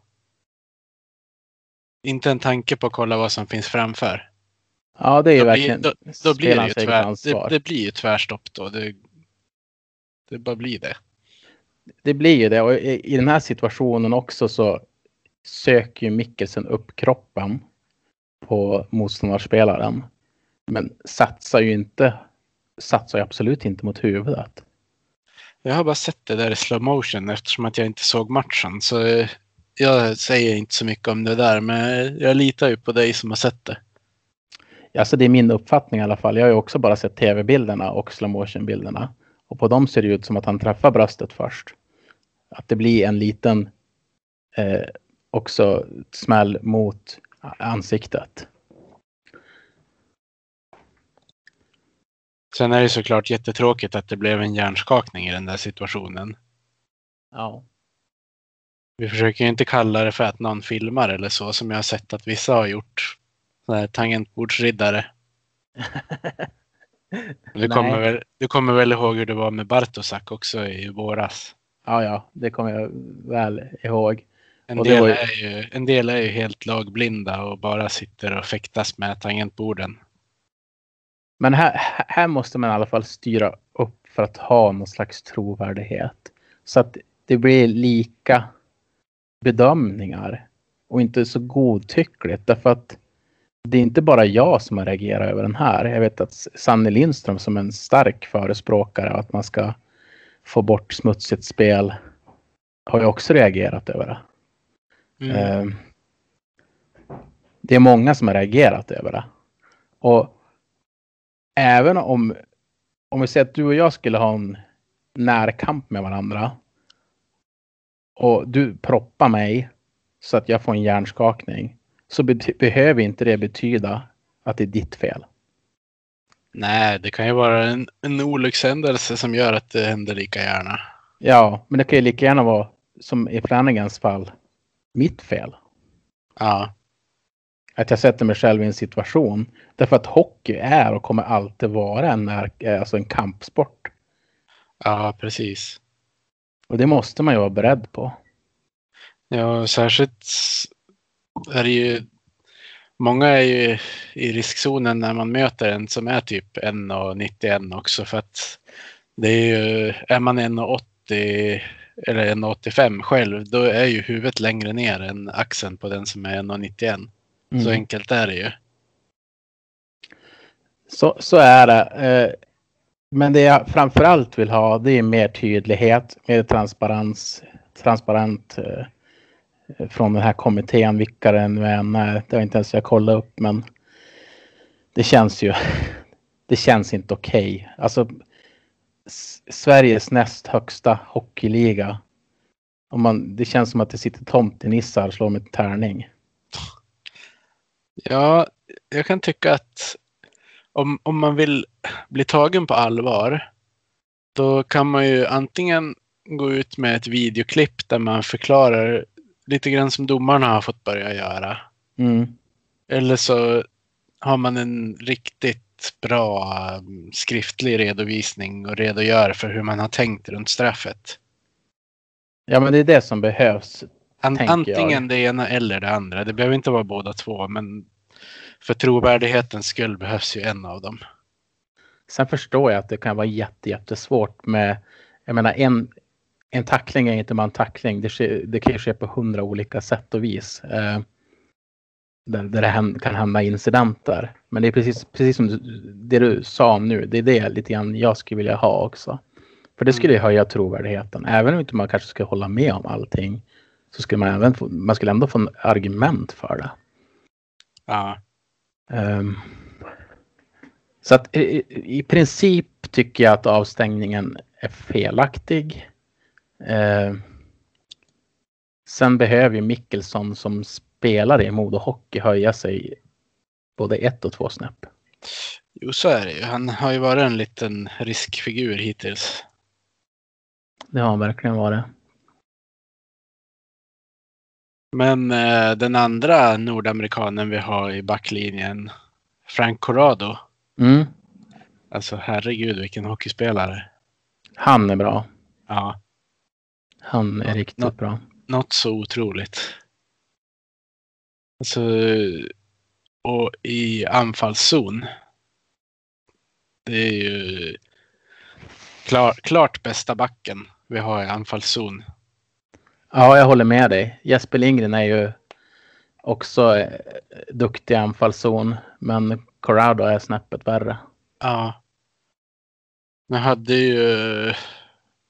Inte en tanke på att kolla vad som finns framför. Ja, det är ju verkligen blir, då, då blir det, ju tvär, det, det, blir ju tvärstopp då. Det, det bara blir det. Det blir ju det och i, i den här situationen också så söker ju Mikkelsen upp kroppen på motståndarspelaren. Men satsar ju inte, satsar ju absolut inte mot huvudet. Jag har bara sett det där i slow motion eftersom att jag inte såg matchen. Så jag säger inte så mycket om det där, men jag litar ju på dig som har sett det. Alltså det är min uppfattning i alla fall. Jag har ju också bara sett tv-bilderna och slow motion bilderna. Och på dem ser det ut som att han träffar bröstet först. Att det blir en liten eh, också smäll mot ansiktet. Sen är det såklart jättetråkigt att det blev en hjärnskakning i den där situationen. Ja. Vi försöker inte kalla det för att någon filmar eller så som jag har sett att vissa har gjort. Sådana här tangentbordsriddare. du, kommer väl, du kommer väl ihåg hur det var med Bartosak också i våras? Ja, ja, det kommer jag väl ihåg. En del, ju... är ju, en del är ju helt lagblinda och bara sitter och fäktas med tangentborden. Men här, här måste man i alla fall styra upp för att ha någon slags trovärdighet. Så att det blir lika bedömningar och inte så godtyckligt. Därför att det är inte bara jag som har reagerat över den här. Jag vet att Sanne Lindström som en stark förespråkare att man ska få bort smutsigt spel har ju också reagerat över det. Mm. Ehm, det är många som har reagerat över det. Och även om, om vi säger att du och jag skulle ha en närkamp med varandra och du proppar mig så att jag får en hjärnskakning så be behöver inte det betyda att det är ditt fel. Nej, det kan ju vara en, en olyckshändelse som gör att det händer lika gärna. Ja, men det kan ju lika gärna vara som i Flanagans fall mitt fel. Ja. Att jag sätter mig själv i en situation. Därför att hockey är och kommer alltid vara en, alltså en kampsport. Ja, precis. Och det måste man ju vara beredd på. Ja, särskilt är det ju Många är ju i riskzonen när man möter en som är typ 1,91 också för att det är ju, är man 1,80 eller 1,85 själv då är ju huvudet längre ner än axeln på den som är 1,91. Mm. Så enkelt är det ju. Så, så är det. Eh, men det jag framförallt vill ha det är mer tydlighet, mer transparens, transparent eh, från den här kommittén, vilka det nu än är. Det har inte ens jag kollat upp, men det känns ju. Det känns inte okej. Okay. Alltså Sveriges näst högsta hockeyliga Om man, det känns som att det sitter tomtenissar och slår med tärning. Ja, jag kan tycka att om, om man vill bli tagen på allvar, då kan man ju antingen gå ut med ett videoklipp där man förklarar lite grann som domarna har fått börja göra. Mm. Eller så har man en riktigt bra um, skriftlig redovisning och redogör för hur man har tänkt runt straffet. Ja, men det är det som behövs. An antingen jag. det ena eller det andra. Det behöver inte vara båda två, men för trovärdighetens skull behövs ju en av dem. Sen förstår jag att det kan vara jätte, jättesvårt med, jag menar en, en tackling är inte bara en tackling. Det, sker, det kan ju ske på hundra olika sätt och vis. Eh, där, där det kan hända incidenter. Men det är precis, precis som det du sa nu, det är det lite grann jag skulle vilja ha också. För det skulle ju höja trovärdigheten. Även om inte man kanske ska hålla med om allting. Så skulle man även få, man skulle ändå få en argument för det. Ja, Ehm, så att i, i- princip tycker jag att avstängningen är felaktig. Ehm, sen behöver ju Mickelsson som spelare i Modo Hockey höja sig både ett och två snäpp. jo så är det ju. Han har ju varit en liten riskfigur hittills. Det har han verkligen varit. Men eh, den andra nordamerikanen vi har i backlinjen, Frank Corrado. Mm, Alltså herregud vilken hockeyspelare. han är bra. Ja, Han är Ja, riktigt nå- bra. något så otroligt. Alltså, och i anfallszon. Det är ju klar, klart bästa backen vi har i anfallszon. Ja, jag håller med dig. Jesper Lindgren är ju också eh, duktig i anfallszon. Men Corrado är snäppet värre. Ja. Nu hade ju eh,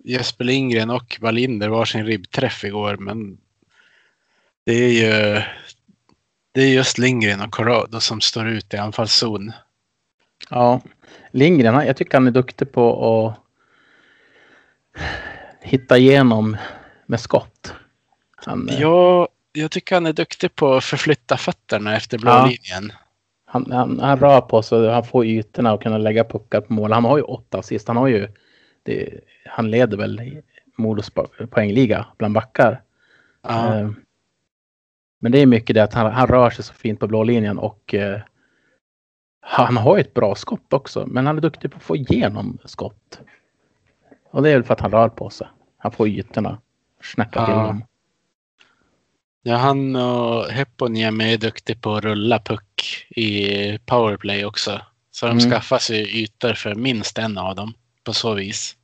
Jesper Lindgren och Wallinder varsin ribbträff igår, men det är ju det är just Lindgren och Corrado som står ut i anfallszon. Ja, Lindgren, jag tycker han är duktig på att hitta igenom med skott. Han, eh, Ja, jag tycker han är duktig på att förflytta fötterna efter blå Ja. linjen. han, han, han rör på sig, han får ytorna och kunna lägga puckar på mål. Han har ju åtta assist. Han har ju, det, han leder väl Modos po- poängliga bland backar. Ja, Eh, Men det är mycket det att han, han rör sig så fint på blå linjen och eh, han har ju ett bra skott också. Men han är duktig på att få igenom skott. Och det är väl för att han rör på sig. Han får ytorna. Snäppa till Ja. dem. ja han och Heponiemi är duktig på att rulla puck i powerplay också. Så de Mm. skaffar sig ytor för minst en av dem på så vis.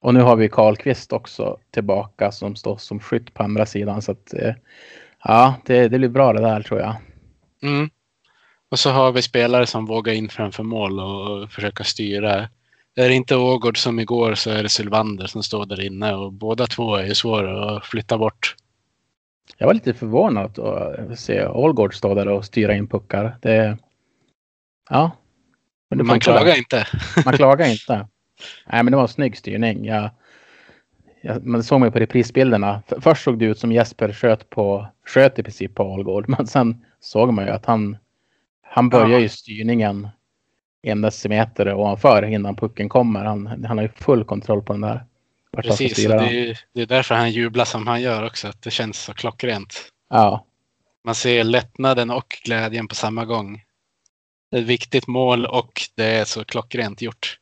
Och nu har vi Karlqvist också tillbaka som står som skytt på andra sidan. Så att, eh, ja, det, det blir bra det där tror jag. Mm. Och så har vi spelare som vågar in framför mål och försöka styra. Är det inte Ågård som igår så är det Sylvander som står där inne och båda två är ju svåra att flytta bort. Jag var lite förvånad att se Ålgård stå där och styra in puckar. Det, ja. Men Man klagar inte. Man klagar inte. Nej, men det var en snygg styrning. Jag, man såg mig på reprisbilderna. Först såg det ut som Jesper sköt, på, sköt i princip på Algård. Men sen såg man ju att han, han börjar Ja. ju styrningen en decimeter ovanför innan pucken kommer. Han, han har ju full kontroll på den där. Precis, det är, det är därför han jublar som han gör också. Att det känns så klockrent. Ja, Man ser lättnaden och glädjen på samma gång. Det är ett viktigt mål och det är så klockrent gjort.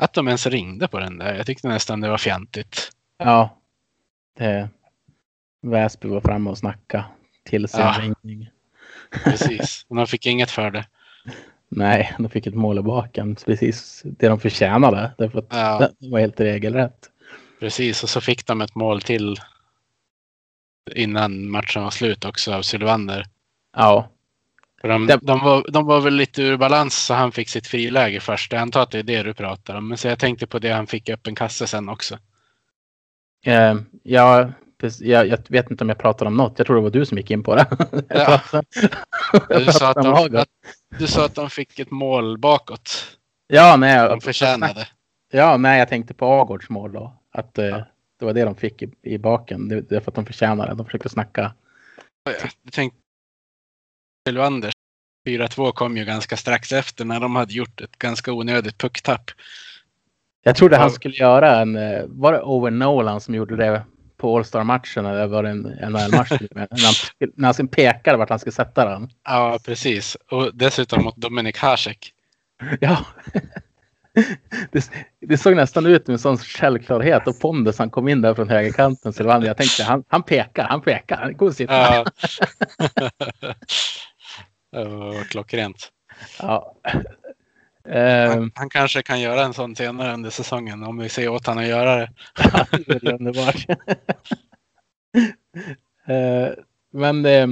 Att de ens ringde på den där. Jag tyckte nästan det var fjantigt. ja. Det, Väsby var framme och snacka till sin Ja. ringning. Precis. Och de fick inget för det. Nej, de fick ett mål i baken. Precis det de förtjänade. Därför att Ja. det var helt regelrätt. Precis, och så fick de ett mål till innan matchen var slut också av Sylvander. Ja, de, de, var, de var väl lite ur balans så han fick sitt friläge först. Jag antar att det är det du pratar om. Men så jag tänkte på det han fick upp en kasse sen också. Eh, jag, precis- jag, jag vet inte om jag pratar om något. Jag tror det var du som gick in på det. Ja. Du sa, att de, att, du sa att de fick ett mål bakåt. Ja, nej, De förtjänade. ja, nej, jag tänkte på Agårds mål då. Att, eh, Ja. det var det de fick i, i baken. Det, det är för att de förtjänar det. De försökte snacka. Jag tänkte Sylvander 4-2 kom ju ganska strax efter när de hade gjort ett ganska onödigt pucktapp. Jag trodde han skulle göra en, eh, var det Owen Nolan som gjorde det på All Star-matchen eller var det en NHL-match? när, han, när han pekade vart han skulle sätta den. Ja, precis. Och dessutom mot Dominik Hasek. Ja. Det, det såg nästan ut med sån självklarhet och pondus han kom in där från högerkanten. Så det var, jag tänkte han, han pekar, han pekar, han och sitta. Ja. Klockrent. Ja. Ehm, Han, han kanske kan göra en sån senare under säsongen om vi ser åt han att göra det. det är underbart. Eh, Men eh,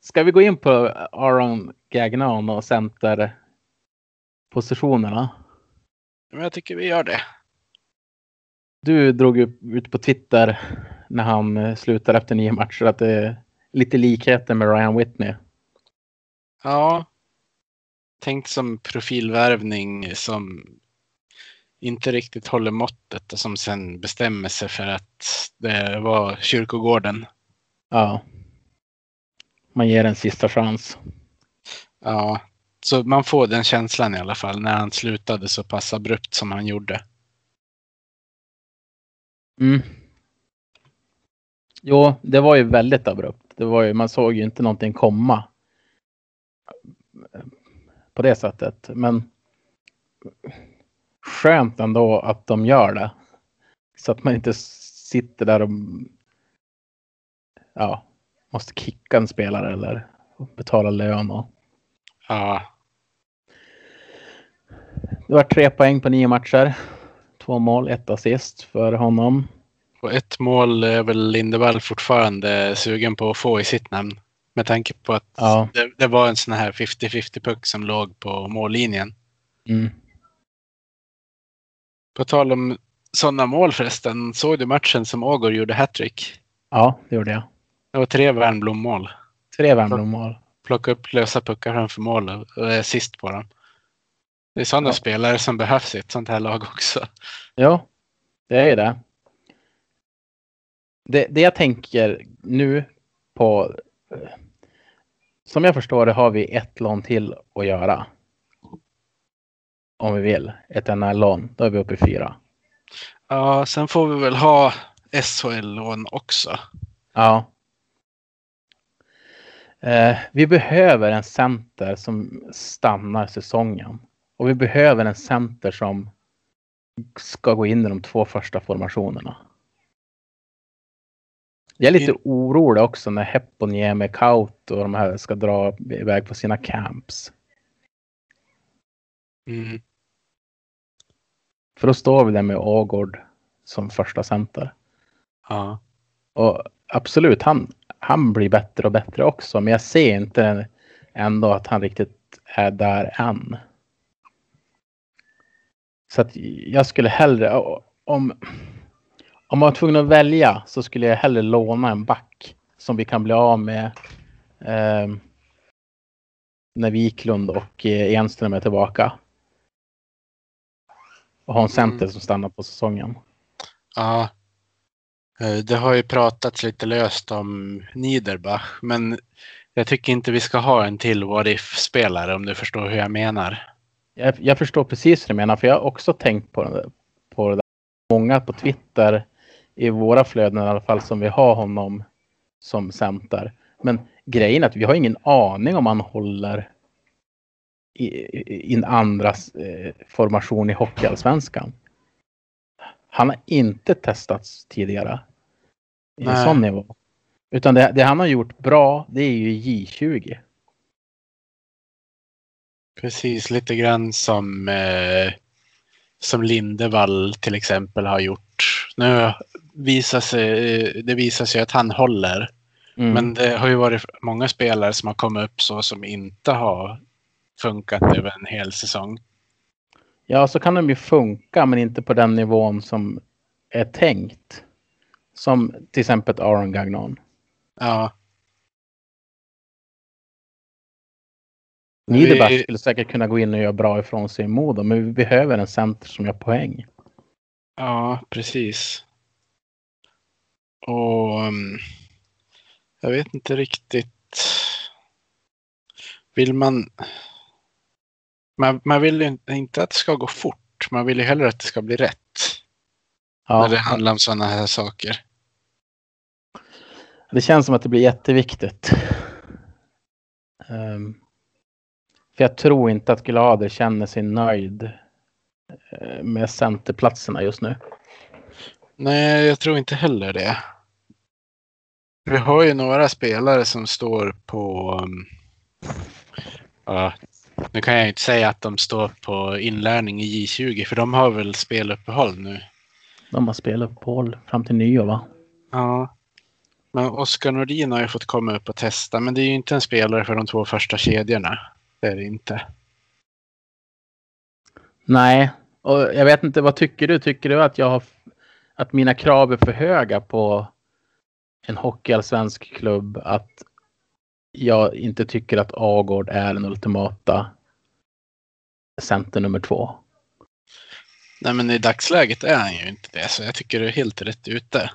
ska vi gå in på Aron Gagnon och centerpositionerna? Jag tycker vi gör det. Du drog ut på Twitter när han eh, slutar efter nio matcher att det är lite likheter med Ryan Whitney. Ja. Tänkt som profilvärvning som inte riktigt håller måttet och som sen bestämmer sig för att det var kyrkogården. Ja. Man ger en sista chans. Ja, så man får den känslan i alla fall när han slutade så pass abrupt som han gjorde. Mm. Jo, det var ju väldigt abrupt. Det var ju, man såg ju inte någonting komma. På det sättet. Men skönt ändå att de gör det. Så att man inte sitter där och ja, måste kicka en spelare eller betala lön. Och. Ja, Det var tre poäng på nio matcher. Två mål, ett assist för honom. och ett mål är väl Lindevall fortfarande sugen på att få i sitt namn. Med tanke på att Ja. det, det var en sån här 50-50 puck som låg på mållinjen. Mm. På tal om sådana mål förresten, såg du matchen som Ågård gjorde hattrick? Ja, det gjorde jag. Det var tre Värnblom-mål. Tre Värmdö-mål. Plocka upp lösa puckar framför mål och är sist på dem. Det är sådana Ja. spelare som behövs i ett sånt här lag också. Ja, det är det. det. Det jag tänker nu på. Som jag förstår det har vi ett lån till att göra. Om vi vill. Ett NHL-lån. Då är vi uppe i fyra. Ja, sen får vi väl ha SHL-lån också. Ja. Eh, vi behöver en center som stannar säsongen. Och vi behöver en center som ska gå in i de två första formationerna. Jag är lite In- orolig också när Heponiemi, Kaut och de här ska dra iväg på sina camps. Mm. För då står vi där med Ågård som första center. Ja. Och absolut, han, han blir bättre och bättre också. Men jag ser inte ändå att han riktigt är där än. Så att jag skulle hellre, om, om man var tvungen att välja så skulle jag hellre låna en back som vi kan bli av med eh, när Wiklund och Enström är tillbaka. Och ha en center Mm. som stannar på säsongen. ja. Eh, Det har ju pratats lite löst om Niederbach, men jag tycker inte vi ska ha en till what if-spelare om du förstår hur jag menar. Jag, jag förstår precis vad du menar, för jag har också tänkt på det, på det där. Många på Twitter, i våra flöden i alla fall, som vi har honom som center. Men grejen är att vi har ingen aning om han håller i, en andra eh, formation i Hockeyallsvenskan. Han har inte testats tidigare i en sån nivå. Utan det, det han har gjort bra, det är ju J20. Precis, lite grann som, eh, som Lindevall till exempel har gjort. Nu visar sig, eh, det visar sig att han håller. Mm. Men det har ju varit många spelare som har kommit upp så som inte har funkat över en hel säsong. Ja, så kan de ju funka, men inte på den nivån som är tänkt. Som till exempel Aaron Gagnon. Ja, Niederbach vi- skulle säkert kunna gå in och göra bra ifrån sig i Modo, men vi behöver en center som gör poäng. ja precis. Och um, jag vet inte riktigt. Vill man... Man, man vill ju inte att det ska gå fort. Man vill ju hellre att det ska bli rätt. Ja, När det handlar om sådana här saker. det känns som att det blir jätteviktigt. Ehm, för jag tror inte att Glader känner sig nöjd eh, med centerplatserna just nu. Nej, jag tror inte heller det. Vi har ju några spelare som står på... Ja, nu kan jag inte säga att de står på inlärning i J20 för de har väl speluppehåll nu. De har spelat på håll fram till nyår va? Ja. Men Oskar Nordin har ju fått komma upp och testa, men det är ju inte en spelare för de två första kedjorna. Det är det inte. Nej, och jag vet inte, vad tycker du? Tycker du att jag har att mina krav är för höga på en hockeyallsvensk klubb? Att jag inte tycker att Agård är den ultimata center nummer två? Nej, men i dagsläget är han ju inte det, så jag tycker det är helt rätt ute.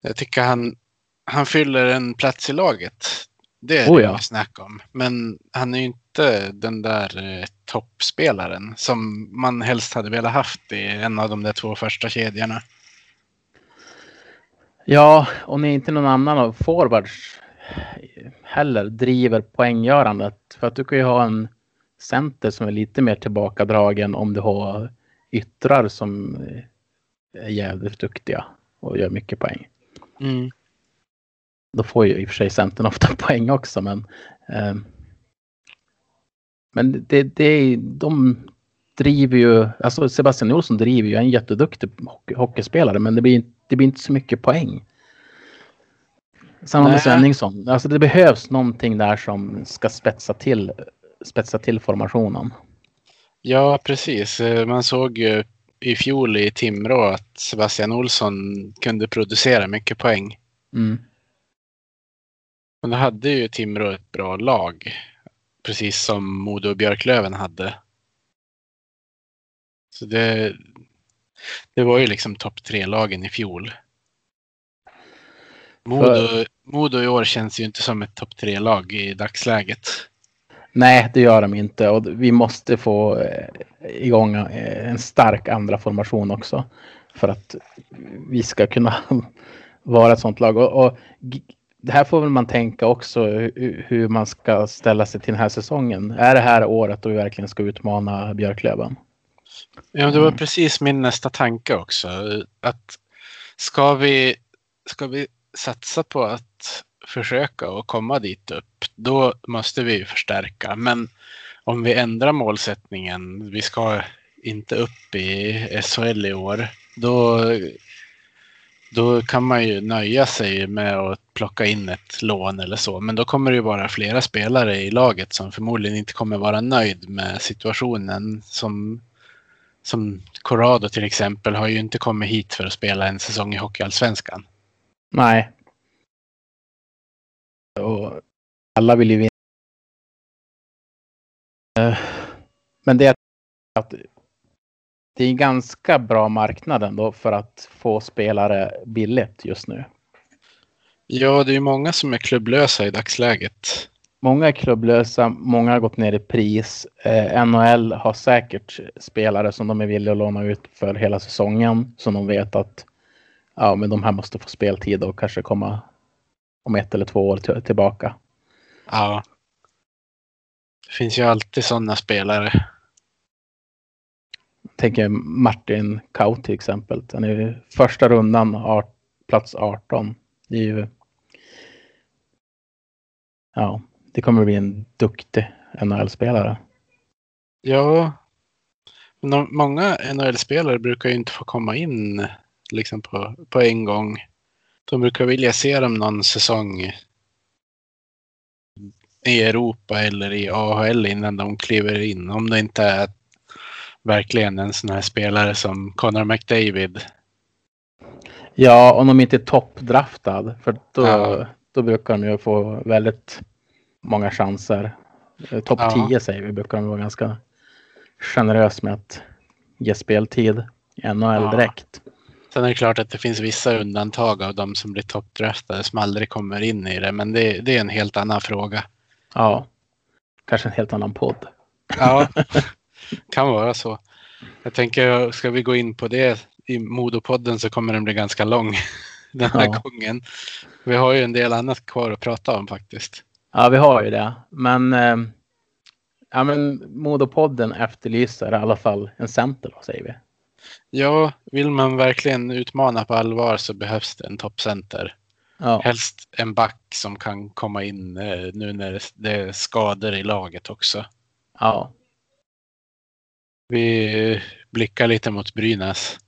Jag tycker han, han fyller en plats i laget. Det är Oh det ja. snack om. Men han är ju inte den där eh, toppspelaren som man helst hade velat haft i en av de där två första kedjorna. Ja, och när inte någon annan av forwards heller driver poänggörandet. För att du kan ju ha en center som är lite mer tillbakadragen om du har yttrar som är jävligt duktiga och gör mycket poäng. Mm. Då får ju i och för sig Centern ofta poäng också, men. Eh, men det, det, de driver ju, alltså Sebastian Olsson driver ju en jätteduktig hockey, hockeyspelare, men det blir, det blir inte så mycket poäng. Samma med. Svenningsson. Alltså det behövs någonting där som ska spetsa till, spetsa till formationen. Ja, precis. Eh, Man såg ju i fjol i Timrå att Sebastian Olsson kunde producera mycket poäng. Mm. Men då hade ju Timrå ett bra lag. Precis som Modo och Björklöven hade. Så det, det var ju liksom topp tre-lagen i fjol. Modo, Modo i år känns ju inte som ett topp tre-lag i dagsläget. Nej, det gör de inte och vi måste få eh, igång eh, en stark andra formation också för att vi ska kunna vara ett sånt lag. Och, och det här får väl man tänka också hu- hur man ska ställa sig till den här säsongen. Är det här året då vi verkligen ska utmana Björklöven? Ja, det var precis min nästa tanke också. Att ska vi, ska vi satsa på att försöka och komma dit upp, då måste vi förstärka. Men om vi ändrar målsättningen, vi ska inte upp i SHL i år, då, då kan man ju nöja sig med att plocka in ett lån eller så. Men då kommer det ju vara flera spelare i laget som förmodligen inte kommer vara nöjd med situationen som som Corrado till exempel har ju inte kommit hit för att spela en säsong i Hockeyallsvenskan. Nej. Och alla vill ju vinna. Men det är att det är en ganska bra marknad ändå för att få spelare billigt just nu. Ja, det är ju många som är klubblösa i dagsläget. Många är klubblösa, många har gått ner i pris. Eh, NHL har säkert spelare som de är villiga att låna ut för hela säsongen. Som de vet att ja, men de här måste få speltid och kanske komma om ett eller två år till- tillbaka. Ja. Det finns ju alltid sådana spelare. tänker Martin Kau till exempel. Han är ju första rundan, art, plats 18. Det är ju... Ja, det kommer bli en duktig NHL-spelare. Ja. Men många NHL-spelare brukar ju inte få komma in liksom på, på en gång. De brukar vilja se dem någon säsong i Europa eller i AHL innan de kliver in. Om det inte är verkligen en sån här spelare som Connor McDavid. Ja, om de inte är toppdraftad. För då, Ja. då brukar de ju få väldigt många chanser. Eh, Topp Ja. 10 säger vi, brukar de vara ganska generös med att ge speltid i NHL Ja. direkt. Sen är det klart att det finns vissa undantag av de som blir toppdraftade som aldrig kommer in i det, men det, det är en helt annan fråga. Ja, kanske en helt annan podd. Ja, kan vara så. Jag tänker, ska vi gå in på det i Modopodden så kommer den bli ganska lång den här Ja. gången. Vi har ju en del annat kvar att prata om faktiskt. Ja, vi har ju det. Men, eh, ja, men Modopodden efterlyser i alla fall en center då, säger vi. Ja, vill man verkligen utmana på allvar så behövs det en toppcenter. Ja, Helst en back som kan komma in eh, nu när det- är skador i laget också. ja, Vi blickar lite mot Brynäs.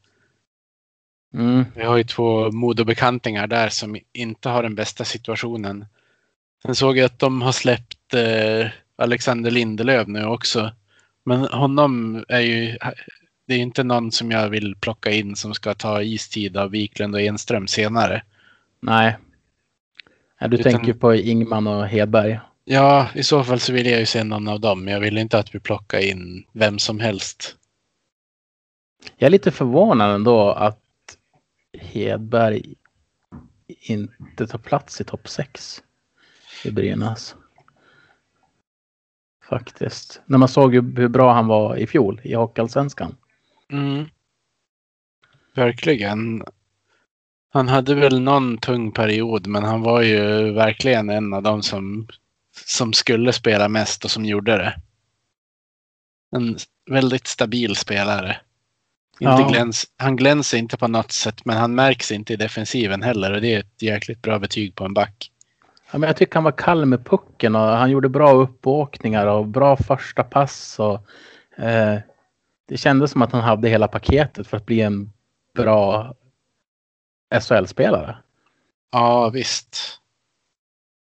mm, Vi har ju två Modobekantingar där som inte har den bästa situationen. Sen såg jag att de har släppt eh, Alexander Lindelöf nu också. Men honom är ju, det är inte någon som jag vill plocka in som ska ta istid av Wiklund och Enström senare. nej. Ja, du Utan- tänker på Ingman och Hedberg. Ja, i så fall så vill jag ju se någon av dem. Jag vill inte att vi plockar in vem som helst. Jag är lite förvånad ändå att Hedberg inte tar plats i topp 6 i Brynäs. Faktiskt. När man såg hur bra han var i fjol i Hockeyallsvenskan. Mm. Verkligen. Han hade väl någon tung period, men han var ju verkligen en av dem som, som skulle spela mest och som gjorde det. En väldigt stabil spelare. Inte Ja. gläns, han glänser inte på något sätt, men han märks inte i defensiven heller och det är ett jäkligt bra betyg på en back. Ja, men jag tycker han var kall med pucken och han gjorde bra uppåkningar och bra första pass. Och, eh, det kändes som att han hade hela paketet för att bli en bra SHL-spelare. Ja, visst.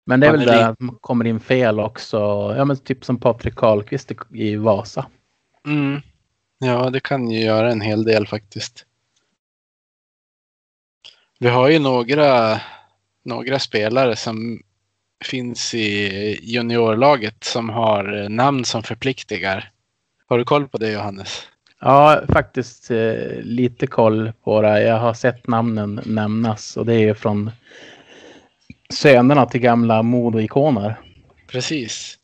Men det är Han väl är li- att man kommer in fel också. Ja, men typ som Patrik Karlqvist i, i Vasa. Mm. Ja, det kan ju göra en hel del faktiskt. Vi har ju några, några spelare som finns i juniorlaget som har namn som förpliktigar. Har du koll på det Johannes? Ja, faktiskt eh, lite koll på det. Jag har sett namnen nämnas och det är från sönerna till gamla Modo-ikoner. Precis.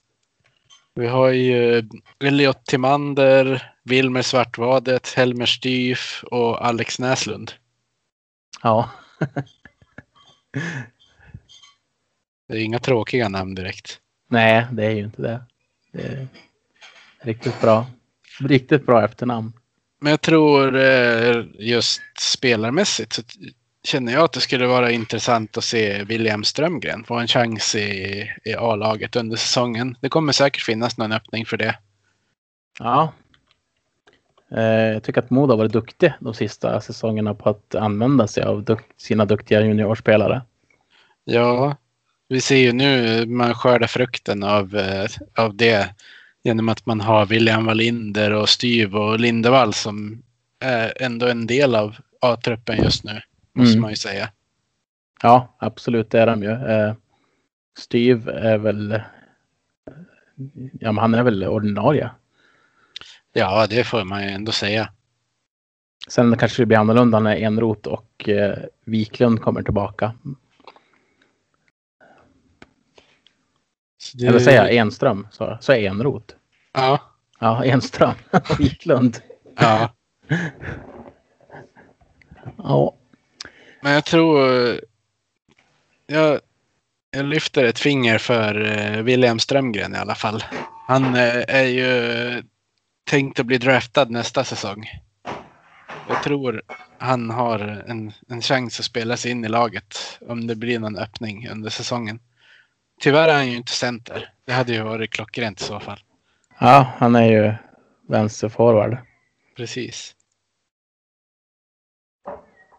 Vi har ju Elliot Timander, Wilmer Svartvadet, Helmer Styf och Alex Näslund. Ja, Det är inga tråkiga namn direkt. nej, det är ju inte det. Det är riktigt bra. Riktigt bra efternamn. Men jag tror eh, just spelarmässigt så känner jag att det skulle vara intressant att se William Strömgren få en chans i, i A-laget under säsongen. Det kommer säkert finnas någon öppning för det. Ja. Eh, jag tycker att Modo har varit duktig de sista säsongerna på att använda sig av sina duktiga juniorspelare. Ja, vi ser ju nu man skördar frukten av, eh, av det genom att man har William Wallinder och Styv och Lindevall som är ändå en del av A-truppen just nu, måste Mm. man ju säga. Ja, absolut, det är de ju. Eh, Styv är väl... Ja, men han är väl ordinarie. Ja, det får man ju ändå säga. Sen kanske det blir annorlunda när Enrot och eh, Wiklund kommer tillbaka. Det- Eller säger jag Enström, så, så Enrot. Ja, Ja, Enström och Wiklund. ja. Ja, Men jag tror... Jag, jag lyfter ett finger för eh, William Strömgren i alla fall. Han eh, är ju tänkt att bli draftad nästa säsong. Jag tror han har en, en chans att spela sig in i laget om det blir någon öppning under säsongen. Tyvärr är han ju inte center. Det hade ju varit klockrent i så fall. ja han är ju vänsterforward. Precis.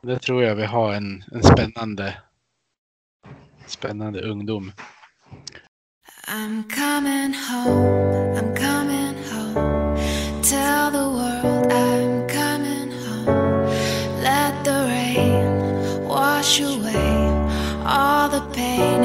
Det tror jag vi har en, en spännande, spännande ungdom. I'm coming home, I'm coming home. Tell the world I'm coming home. Let the rain wash away all the pain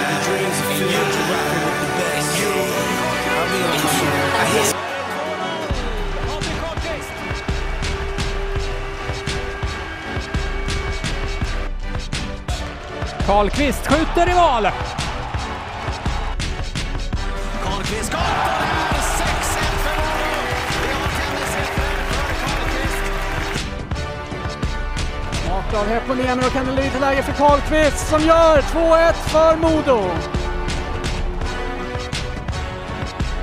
Karlqvist skjuter i mål! Karlqvist skottar! 6-1 för Modo! Vi har tennishetare för Karlqvist. Smart av Heponiemi och kan det bli lite läge för Karlqvist som gör 2-1 för Modo.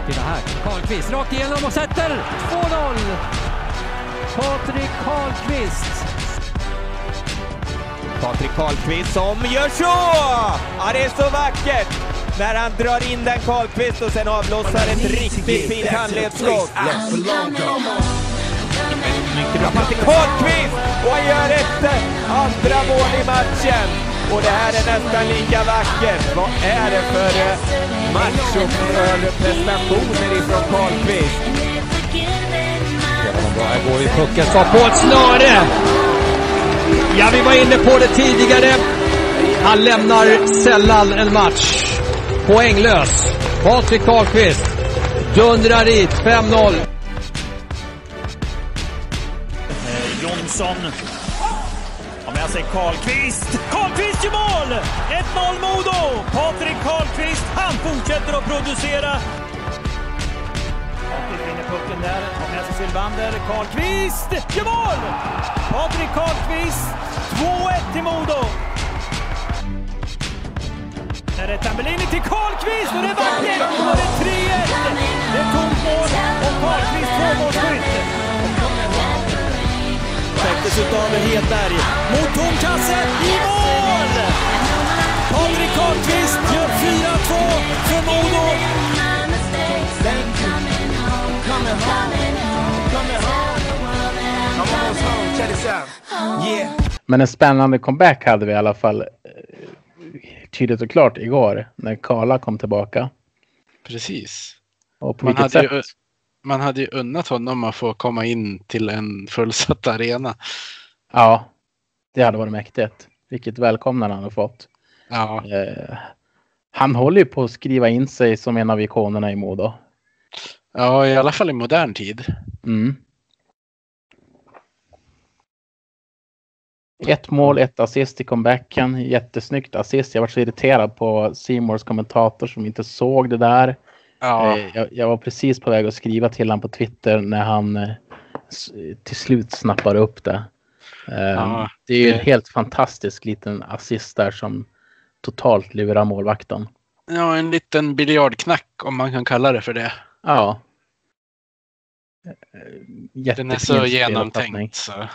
Titta här, Karlqvist rakt igenom och sätter 2-0. Patrik Karlqvist. Patrik Karlqvist som gör så! Ja, det är så vackert! När han drar in den Karlqvist och sen avlossar ett riktigt fint handledsskott. Mycket bra Patrik Karlqvist! Och han gör ett andra mål i matchen. Och det här är nästan lika vackert. Vad är det för eh, match och för prestationer ifrån Karlqvist? Här går ju pucken så på ett snöre. Ja, vi var inne på det tidigare. Han lämnar sällan en match poänglös. Patrik Karlqvist dundrar dit 5-0. Eh, Jonsson har med sig Karlqvist. Karlqvist gör mål! 1-0 Modo! Patrik Karlqvist, han fortsätter att producera in där, har med sig Sylvander. Karlqvist gör mål! Patrik Karlqvist, 2-1 till Modo. Här är Tambellini till Karlqvist och det är vackert! Och det är 3-1! Det är tomt mål och Karlqvist tvåmålsskytt. Täcktes utav Hedberg. Mot tom kasse, i mål! Patrik Karlqvist gör 4-2 för Modo. Yeah. Men en spännande comeback hade vi i alla fall eh, tydligt och klart igår när Karla kom tillbaka. Precis. Och på Man vilket hade, sätt? ju, man hade ju unnat honom att få komma in till en fullsatt arena. Ja, det hade varit mäktigt. Vilket välkomnande han har fått. Ja, Eh, han håller ju på att skriva in sig som en av ikonerna i Modo. Ja, i alla fall i modern tid. Mm. Ett mål, ett assist i comebacken. Jättesnyggt assist. Jag var så irriterad på Seymours kommentator som inte såg det där. Ja, Eh, Jag, jag var precis på väg att skriva till honom på Twitter när han eh, till slut snappar upp det. Eh, Ja, det är ju en helt fantastisk liten assist där som totalt lurar målvakten. ja, en liten biljardknack om man kan kalla det för det. Ja. Eh, Den är så genomtänkt. Så.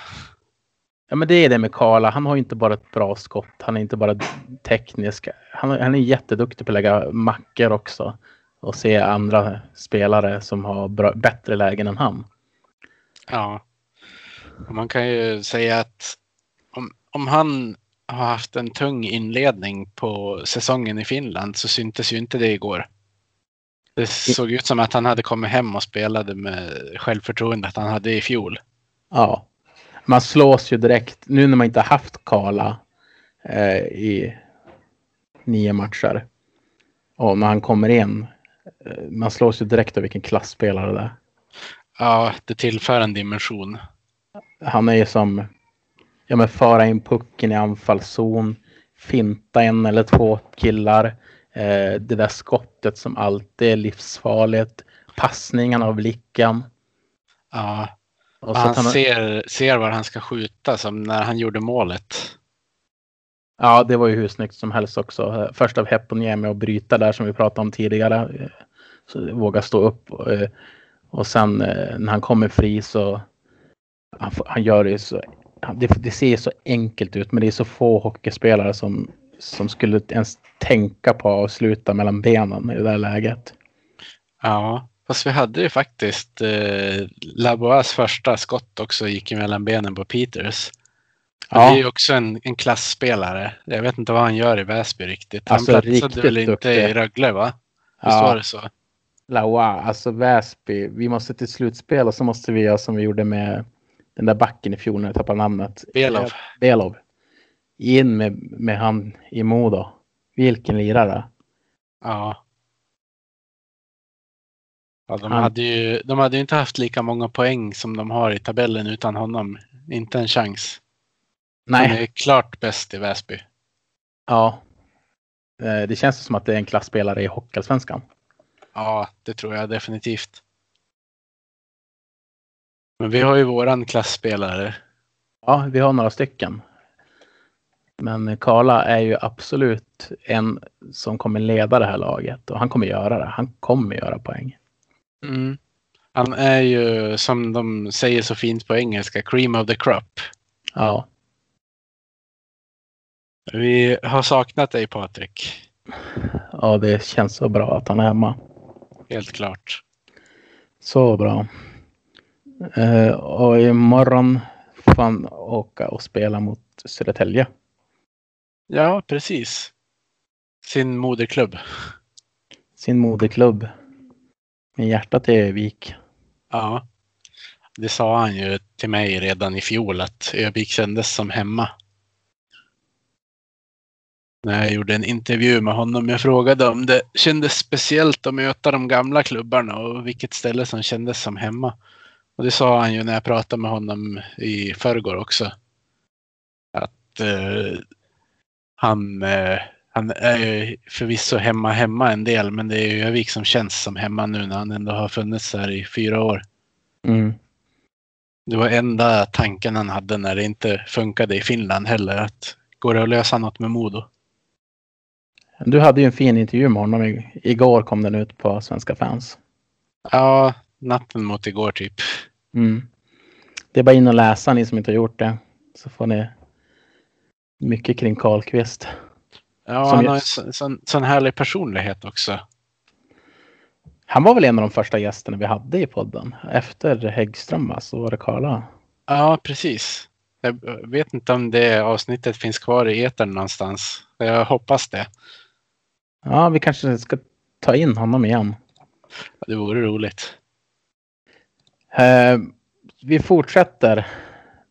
Ja men det är det med Karla. Han har inte bara ett bra skott. Han är inte bara teknisk. Han, han är jätteduktig på att lägga mackor också. Och se andra spelare som har bra, bättre lägen än han. Ja. Och man kan ju säga att om, om han har haft en tung inledning på säsongen i Finland så syntes ju inte det igår. Det såg ut som att han hade kommit hem och spelade med självförtroendet han hade i fjol. Ja. Man slås ju direkt. Nu när man inte haft Karla eh, i nio matcher. Och när han kommer in. Eh, man slås ju direkt av vilken klassspelare det är. Ja, det tillför en dimension. Han är ju som ja, men föra in pucken i anfallszon, finta en eller två killar. Eh, det där skottet som alltid är livsfarligt. Passningarna av blicken. Ja, Och och han han, ser, ser var han ska skjuta som när han gjorde målet. Ja, det var ju hur snyggt som helst också. Först av Heponiemi att bryta där som vi pratade om tidigare. Så våga stå upp. eh, Och sen eh, när han kommer fri så han, han gör det så. Det, det ser så enkelt ut men det är så få hockeyspelare som, som skulle ens tänka på att sluta mellan benen i det där läget. Ja, fast vi hade ju faktiskt eh, Laboas första skott också gick mellan benen på Peters. Han Ja. är ju också en, en klassspelare. Jag vet inte vad han gör i Väsby riktigt. Han Alltså, platsade riktigt väl inte duktig. i Rögle va? Visst var Ja, det så? Laua, alltså Väsby. Vi måste till slutspel och så måste vi göra som vi gjorde med den där backen i fjol när jag tappade namnet. Belov. Belov. In med, med han i Modo. Vilken lirare. Ja. ja de, Han- hade ju, de hade ju inte haft lika många poäng som de har i tabellen utan honom. Inte en chans. Han Nej, är klart bäst i Väsby. ja. Eh, Det känns som att det är en klassspelare i Hockeyallsvenskan. Ja, det tror jag definitivt. Men vi har ju våran klassspelare. Ja, vi har några stycken. Men Karla är ju absolut en som kommer leda det här laget och han kommer göra det. Han kommer göra poäng. Mm. Han är ju, som de säger så fint på engelska, cream of the crop. Ja, Vi har saknat dig Patrik. ja det känns så bra att han är hemma. Helt klart. Så bra. Eh, och imorgon får han åka och spela mot Södertälje. Ja, precis. Sin moderklubb. Sin moderklubb. Med hjärtat i Övik. Ja. Det sa han ju till mig redan i fjol att Övik kändes som hemma. När jag gjorde en intervju med honom. Jag frågade om det kändes speciellt att möta de gamla klubbarna och vilket ställe som kändes som hemma. Och det sa han ju när jag pratade med honom i förrgår också. Att eh, han, eh, han är ju förvisso hemma hemma en del men det är ju Övik som känns som hemma nu när han ändå har funnits här i fyra år. Mm. Det var enda tanken han hade när det inte funkade i Finland heller. Att går det att lösa något med Modo? Du hade ju en fin intervju med honom. Igår kom den ut på Svenska fans. Ja, natten mot igår typ. Mm. Det är bara in och läsa ni som inte har gjort det. Så får ni mycket kring Karlqvist. Ja, Som han har en sån, sån, sån härlig personlighet också. Han var väl en av de första gästerna vi hade i podden. Efter Häggström va, så var det Karla. Ja, precis. Jag vet inte om det avsnittet finns kvar i etern någonstans. Jag hoppas det. Ja, vi kanske ska ta in honom igen. Det vore roligt. Eh, vi fortsätter.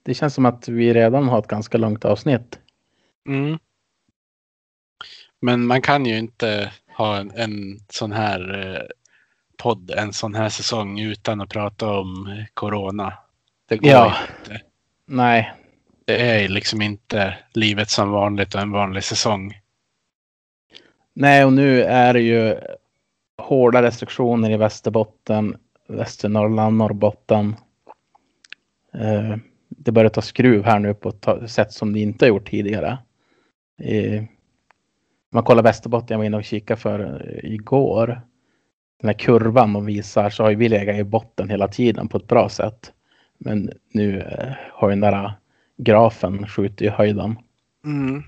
Det känns som att vi redan har ett ganska långt avsnitt. Mm. Men man kan ju inte ha en, en sån här eh, podd en sån här säsong utan att prata om corona. Det går Ja. inte. Nej, Det är liksom inte livet som vanligt och en vanlig säsong. nej och nu är det ju hårda restriktioner i Västerbotten, Västernorrland, Norrbotten. Eh, det börjar ta skruv här nu på ett sätt som det inte har gjort tidigare. Eh, om man kollar Västerbotten, jag var inne och kikade för eh, igår. Den här kurvan de visar så har ju vi legat i botten hela tiden på ett bra sätt. Men nu eh, har ju den där grafen skjutit i höjden. Mm.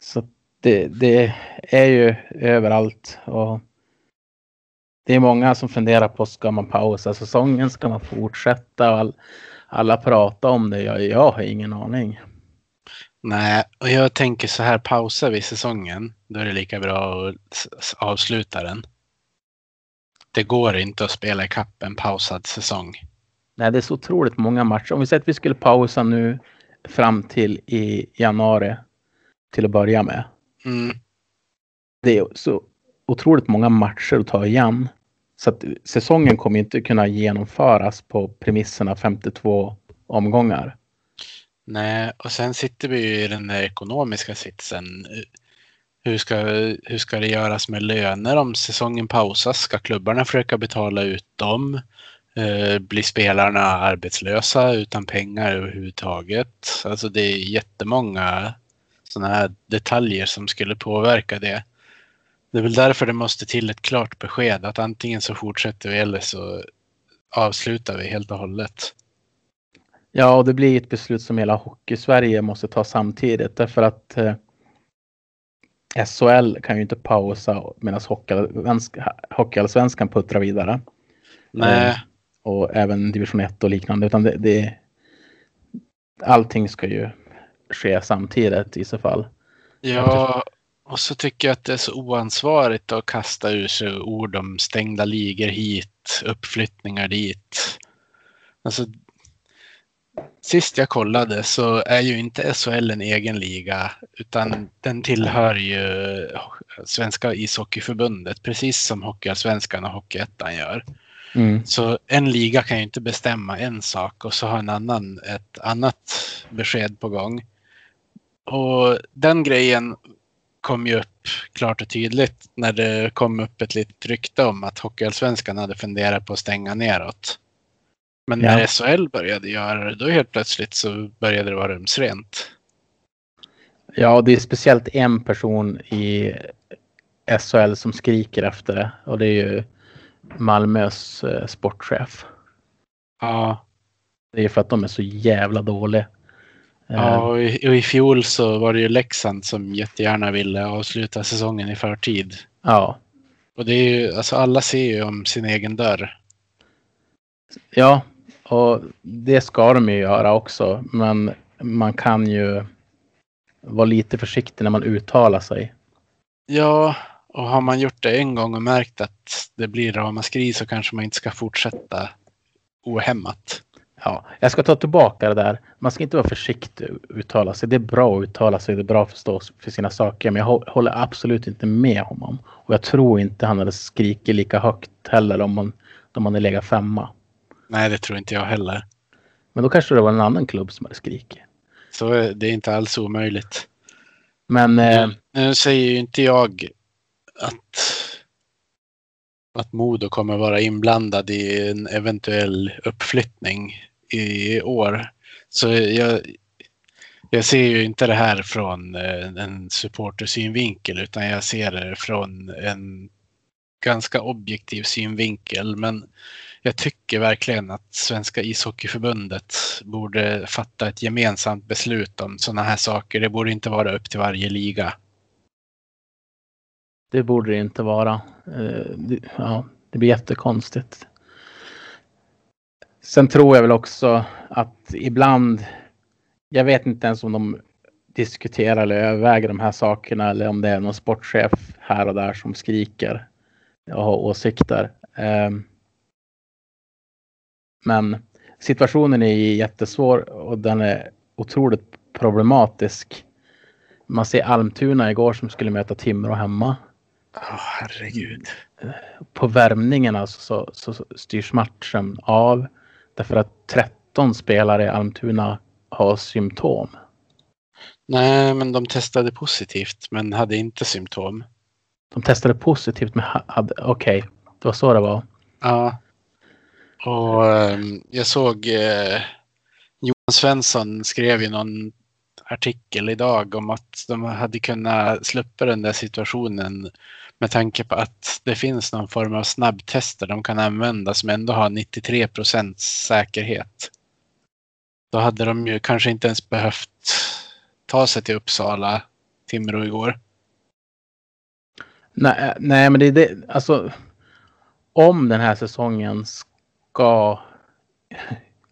Så det, det är ju överallt. Och det är många som funderar på, ska man pausa säsongen? Ska man fortsätta? Och all, alla pratar om det. Jag, jag har ingen aning. Nej, och jag tänker så här, pausar vi säsongen, då är det lika bra att avsluta den. Det går inte att spela ikapp en pausad säsong. Nej, det är så otroligt många matcher. Om vi säger att vi skulle pausa nu fram till i januari till att börja med. Mm. Det är så otroligt många matcher att ta igen. Så att säsongen kommer inte kunna genomföras på premisserna 52 omgångar. Nej, och sen sitter vi ju i den där ekonomiska sitsen. Hur ska, hur ska det göras med löner om säsongen pausas? Ska klubbarna försöka betala ut dem? Eh, blir spelarna arbetslösa utan pengar överhuvudtaget? Alltså det är jättemånga sådana här detaljer som skulle påverka det. Det är väl därför det måste till ett klart besked att antingen så fortsätter vi eller så avslutar vi helt och hållet. Ja, och det blir ett beslut som hela Hockey-Sverige måste ta samtidigt. Därför att eh, SHL kan ju inte pausa medan Hockeyallsvenskan puttrar vidare. Nej, Eh, och även division 1 och liknande. Utan det, det, allting ska ju ske samtidigt i så fall. Ja, och så tycker jag att det är så oansvarigt att kasta ur sig ord om stängda ligor hit, uppflyttningar dit. Alltså, sist jag kollade så är ju inte SHL en egen liga utan den tillhör ju Svenska ishockeyförbundet precis som Hockeyallsvenskan och Hockeyettan gör. Mm. Så en liga kan ju inte bestämma en sak och så har en annan ett annat besked på gång. Och den grejen kom ju upp klart och tydligt när det kom upp ett litet rykte om att Hockeyallsvenskan hade funderat på att stänga neråt. Men Ja. när SHL började göra det, då helt plötsligt så började det vara rumsrent. Ja, det är speciellt en person i SHL som skriker efter det och det är ju Malmös eh, sportchef. Ja, Det är för att de är så jävla dåliga. Eh, ja och, i, och i fjol så var det ju Leksand som jättegärna ville avsluta säsongen i förtid. ja. Och det är ju, alltså alla ser ju om sin egen dörr. Ja, och det ska de ju göra också. Men man kan ju vara lite försiktig när man uttalar sig. Ja, och har man gjort det en gång och märkt att det blir ramaskri så kanske man inte ska fortsätta ohämmat. Ja, jag ska ta tillbaka det där. Man ska inte vara försiktig att uttala sig. Det är bra att uttala sig. Det är bra att förstå för sina saker. Men jag hå- håller absolut inte med honom. Och jag tror inte han hade skrikit lika högt heller om man, om man hade legat femma. Nej, det tror inte jag heller. Men då kanske det var en annan klubb som hade skrikit. Så det är inte alls omöjligt. Men eh, Nu säger ju inte jag att, att Modo kommer vara inblandad i en eventuell uppflyttning i år. Så jag, jag ser ju inte det här från eh, en supportersynvinkel utan jag ser det från en ganska objektiv synvinkel. Men jag tycker verkligen att Svenska ishockeyförbundet borde fatta ett gemensamt beslut om sådana här saker. Det borde inte vara upp till varje liga. det borde det inte vara. Eh, det, ja, det blir jättekonstigt. Sen tror jag väl också att ibland, jag vet inte ens om de diskuterar eller överväger de här sakerna eller om det är någon sportchef här och där som skriker och har åsikter. Ehm, men situationen är jättesvår och den är otroligt problematisk. Man ser Almtuna igår som skulle möta Timrå hemma. Åh, herregud. På värmningen alltså så, så, så styrs matchen av därför att 13 spelare i Almtuna har symptom. Nej, men de testade positivt men hade inte symptom. De testade positivt men ha- hade, okej, det var så det var. Ja. Och ehm, jag såg eh, Johan Svensson skrev i någon artikel idag om att de hade kunnat släppa den där situationen med tanke på att det finns någon form av snabbtester de kan använda som ändå har 93 procents säkerhet. Då hade de ju kanske inte ens behövt ta sig till Uppsala, Timrå igår. Nej, eh, nej men det är det, alltså om den här säsongen ska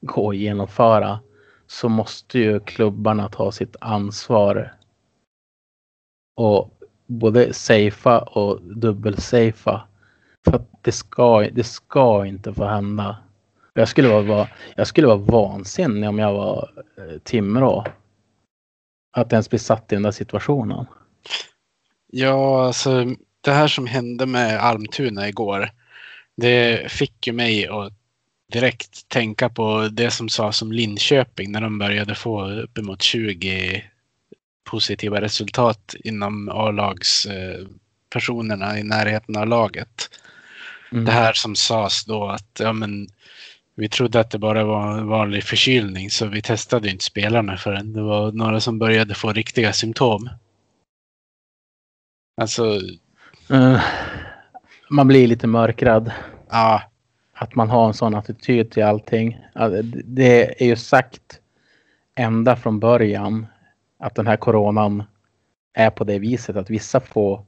gå att genomföra så måste ju klubbarna ta sitt ansvar och både safea och dubbelsafea. För att det ska, det ska inte få hända. Jag skulle vara, jag skulle vara vansinnig om jag var eh, Timrå. Att ens bli satt i den där situationen. Ja, alltså det här som hände med Almtuna igår. Det fick ju mig att direkt tänka på det som sades om Linköping när de började få uppemot 20 positiva resultat inom A-lags eh, i närheten av laget. Mm. Det här som sades då att ja, men, vi trodde att det bara var en vanlig förkylning så vi testade inte spelarna förrän det var några som började få riktiga symptom. Alltså, Eh, man blir lite mörkrädd. ja, att man har en sån attityd till allting. Det- Det är ju sagt ända från början att den här coronan är på det viset att vissa får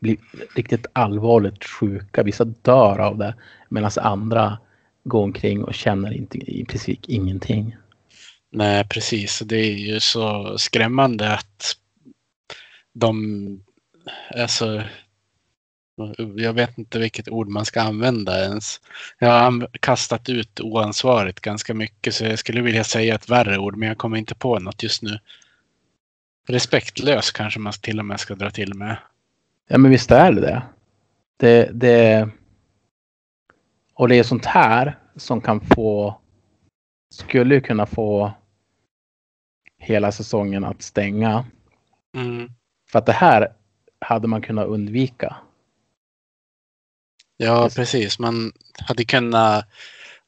bli riktigt allvarligt sjuka. Vissa dör av det medan andra går omkring och känner inte, i princip ingenting. Nej, precis. Det är ju så skrämmande att de... Alltså, jag vet inte vilket ord man ska använda ens. Jag har kastat ut oansvarigt ganska mycket så jag skulle vilja säga ett värre ord men jag kommer inte på något just nu. Respektlös kanske man till och med ska dra till med. Ja men visst är det det. Det, det och det är sånt här som kan få skulle ju kunna få hela säsongen att stänga. Mm. För att det här hade man kunnat undvika. Ja, precis. Man hade kunnat,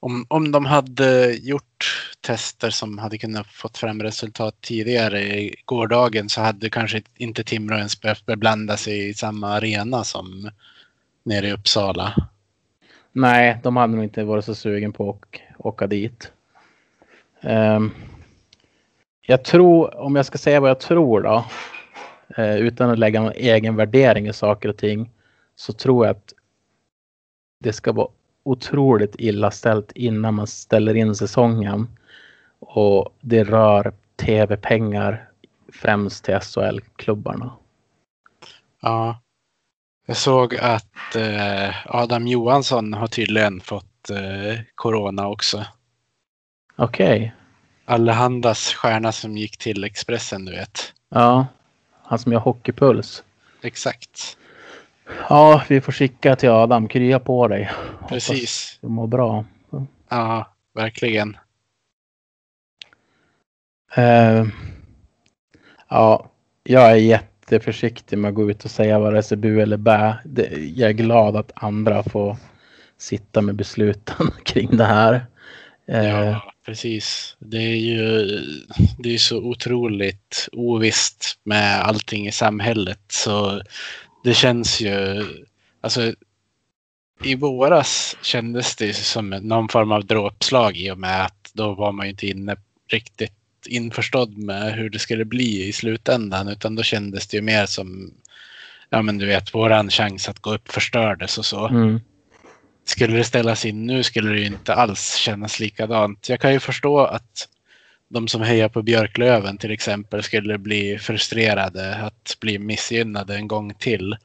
om, om de hade gjort tester som hade kunnat fått fram resultat tidigare i gårdagen så hade kanske inte Timrå ens behövt beblanda sig i samma arena som nere i Uppsala. Nej, de hade nog inte varit så sugen på att åka dit. Ehm, jag tror, om jag ska säga vad jag tror då, eh, utan att lägga någon egen värdering i saker och ting, så tror jag att det ska vara otroligt illa ställt innan man ställer in säsongen. Och det rör tv-pengar främst till SHL-klubbarna. Ja. Jag såg att eh, Adam Johansson har tydligen fått eh, corona också. Okej, Allehandas stjärna som gick till Expressen, du vet. ja, han som gör hockeypuls. Exakt. Ja, vi får skicka till Adam. Krya på dig. Hoppas Precis. Du mår bra. Ja, verkligen. Eh, ja, jag är jätteförsiktig med att gå ut och säga vad det är SBU eller bä. Jag är glad att andra får sitta med besluten kring det här. Eh, Ja, precis. Det är ju det är så otroligt ovisst med allting i samhället. Så det känns ju... Alltså, I våras kändes det som någon form av dråpslag i och med att då var man ju inte inne riktigt införstådd med hur det skulle bli i slutändan. Utan då kändes det ju mer som, ja men du vet, våran chans att gå upp förstördes och så. mm, Skulle det ställas in nu skulle det ju inte alls kännas likadant. Jag kan ju förstå att de som hejar på Björklöven till exempel skulle bli frustrerade att bli missgynnade en gång till.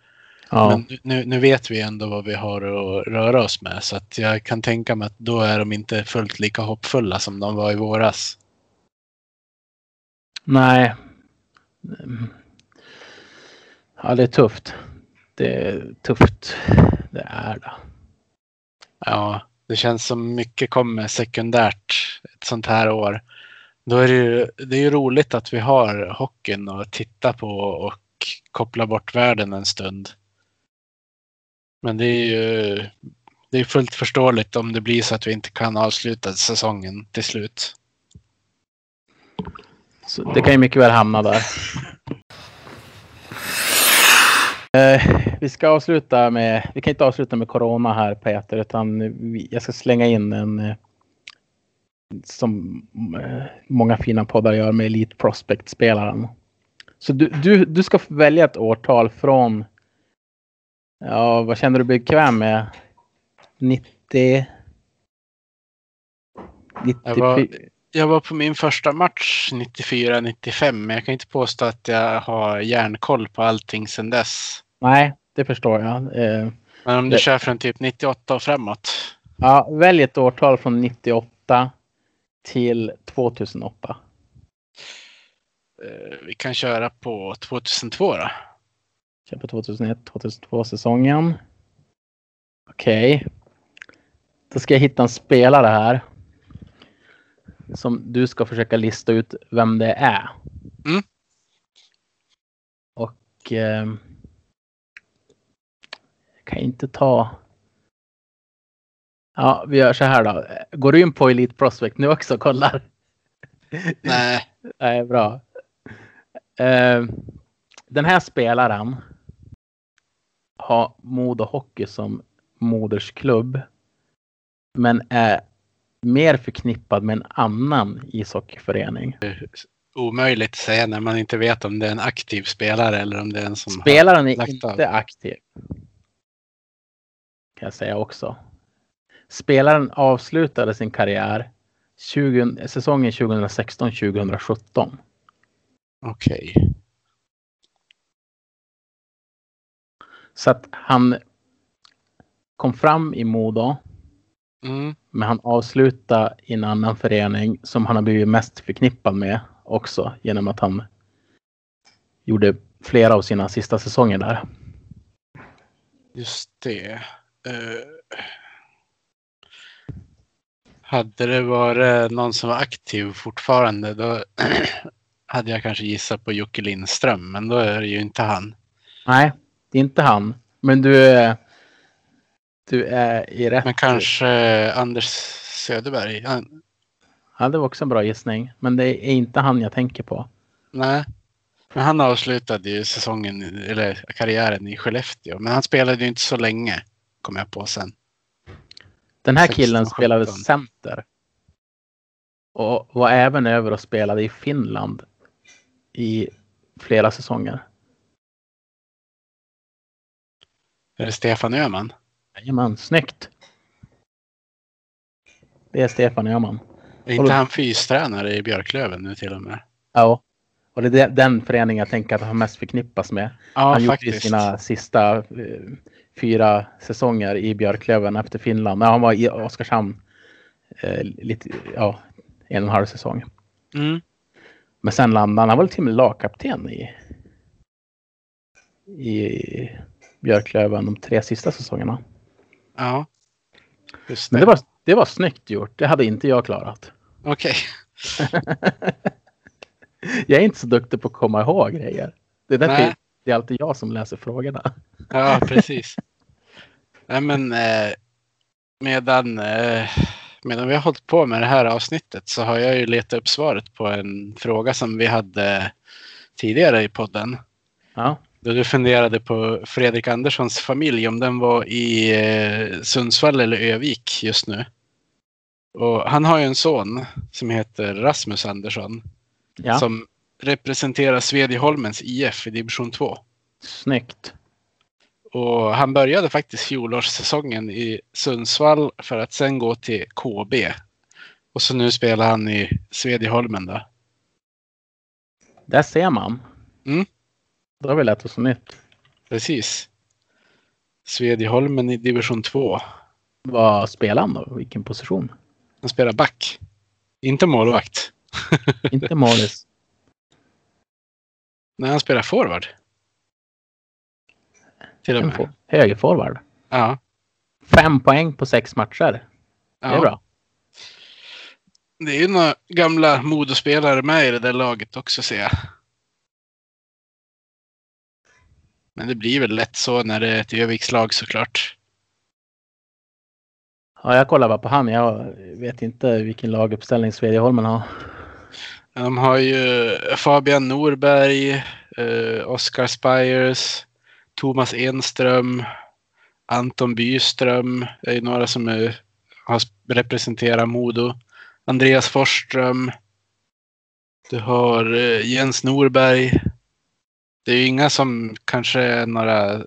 ja, Men nu, nu vet vi ändå vad vi har att röra oss med så att jag kan tänka mig att då är de inte fullt lika hoppfulla som de var i våras. nej. Ja, det är tufft. Det är tufft. Det är det. Ja, det känns som mycket kommer sekundärt ett sånt här år. Då är det ju, det är ju roligt att vi har hockeyn att titta på och koppla bort världen en stund. Men det är ju det är fullt förståeligt om det blir så att vi inte kan avsluta säsongen till slut. Så det kan ju mycket väl hamna där. Eh, vi ska avsluta med, vi kan inte avsluta med Corona här Peter, utan vi, jag ska slänga in en eh, som eh, många fina poddar gör med Elite Prospect-spelaren. Så du, du, du ska välja ett årtal från, ja vad känner du bekväm med? 90? 94? Jag var- Jag var på min första match 94-95 men jag kan inte påstå att jag har järnkoll på allting sedan dess. Nej, det förstår jag. Eh, Men om du Det- kör från typ 98 och framåt. Ja, välj ett årtal från 98 till 2008. Eh, Vi kan köra på 2002 då. Kör på 2001-2002 säsongen. Okej. Då ska jag hitta en spelare här. Som du ska försöka lista ut vem det är. Mm. Och eh, jag kan inte ta. Ja, vi gör så här då. Går du in på Elite Prospect nu också och kollar? Nej. Nej, bra. Eh, den här spelaren har Modo Hockey som modersklubb. Men är mer förknippad med en annan ishockeyförening. Omöjligt att säga när man inte vet om det är en aktiv spelare eller om det är en som Spelaren är inte av. aktiv. Kan jag säga också. Spelaren avslutade sin karriär 20, säsongen 2016-2017. Okej. Så att han kom fram i Modo, Mm. men han avslutade i en annan förening som han har blivit mest förknippad med också genom att han gjorde flera av sina sista säsonger där. Just det. Eh, hade det varit någon som var aktiv fortfarande då hade jag kanske gissat på Jocke Lindström, men då är det ju inte han. Nej, det är inte han. Men du är, du är i rätt... Men kanske eh, Anders Söderberg. Han, Ja, det var också en bra gissning. Men det är inte han jag tänker på. nej, men han avslutade ju säsongen, eller karriären i Skellefteå. Men han spelade ju inte så länge, kom jag på sen. Den här 16, killen spelade 17. center. Och var även över och spelade i Finland i flera säsonger. Är det Stefan Öhman? Jajamän, snyggt. Det är Stefan Öhman. Är inte han fystränare i Björklöven nu till och med? Ja. Och det är den föreningen jag tänker att han mest förknippas med. Ja, han gjorde faktiskt. sina sista eh, fyra säsonger i Björklöven efter Finland. Nej, han var i Oskarshamn eh, lite, ja, en och en halv säsong. Mm. Men sen landade han, han var till och med lagkapten i, i Björklöven de tre sista säsongerna. Ja. Just Men det var, det var snyggt gjort. Det hade inte jag klarat. Okej. Jag är inte så duktig på att komma ihåg grejer. Det är därför. Det är alltid jag som läser frågorna. Ja, precis. Nej, men eh, medan, eh, medan vi har hållit på med det här avsnittet så har jag ju letat upp svaret på en fråga som vi hade tidigare i podden. Ja, Då du funderade på Fredrik Anderssons familj, om den var i eh, Sundsvall eller Övik just nu. Och han har ju en son som heter Rasmus Andersson ja. som representerar Svedjeholmens IF i division 2. snyggt. Och han började faktiskt fjolårssäsongen i Sundsvall för att sen gå till KB. Och så nu spelar han i Svedjeholmen då. Där ser man. Mm. Då har vi lärt oss nytt. Precis. Svedjeholmen i division 2. Vad spelar han då? Vilken position? Han spelar back. Inte målvakt. Inte målis. Nej, han spelar forward. Till och med. for- Högerforward. Ja. Fem poäng på sex matcher. Det är ja. bra. Det är ju några gamla modospelare med i det där laget också ser jag. Men det blir väl lätt så när det är ett Övikslag såklart. Ja, jag kollar bara på han. Jag vet inte vilken laguppställning Svedjeholmen har. De har ju eh, Fabian Norberg, eh, Oscar Spires, Thomas Enström, Anton Byström. Det är ju några som är, har representerat Modo. Andreas Forsström. Du har eh, Jens Norberg. Det är ju inga som kanske är några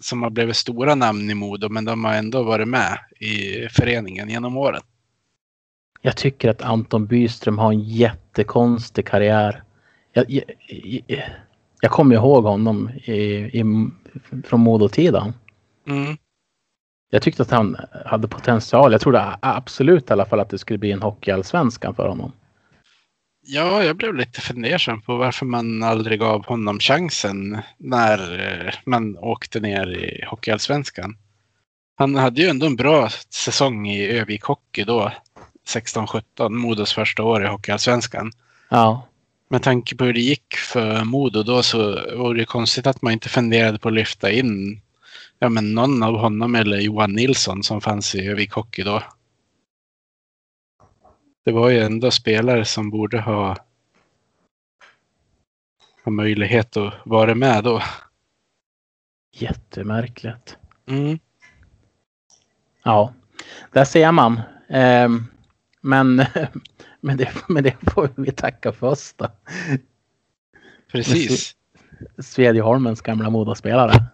som har blivit stora namn i Modo, men de har ändå varit med i föreningen genom åren. Jag tycker att Anton Byström har en jättekonstig karriär. Jag, jag, jag, jag kommer ihåg honom i, i, från Modotiden. Mm. Jag tyckte att han hade potential. Jag trodde absolut i alla fall att det skulle bli en hockeyallsvenskan för honom. Ja, jag blev lite fundersam på varför man aldrig gav honom chansen när eh, man åkte ner i Hockeyallsvenskan. Han hade ju ändå en bra säsong i Övik Hockey då, 16-17, Modos första år i Hockeyallsvenskan. Ja, Med tanke på hur det gick för Modo då så vore det konstigt att man inte funderade på att lyfta in ja, men någon av honom eller Johan Nilsson som fanns i Övik Hockey då. Det var ju ändå spelare som borde ha, ha möjlighet att vara med då. jättemärkligt. Mm. Ja, där ser man. Ehm, men, men, det, men det får vi tacka för oss då. Precis. Svedjeholmens gamla modaspelare.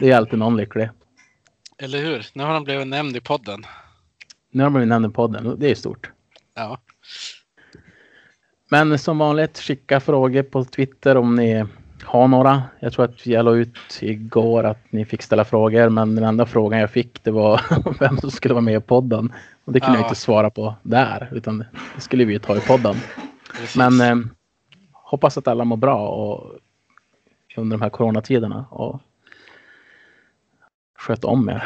Det är alltid någon lycklig. Eller hur? Nu har de blivit nämnd i podden. Nu har vi nämnt i podden. Det är stort. Ja. Men som vanligt, skicka frågor på Twitter om ni har några. Jag tror att jag la ut igår att ni fick ställa frågor, men den enda frågan jag fick det var vem som skulle vara med i podden. Och det kunde Ja. jag inte svara på där, utan det skulle vi ta i podden. Precis. Men eh, hoppas att alla mår bra och under de här coronatiderna och sköt om er.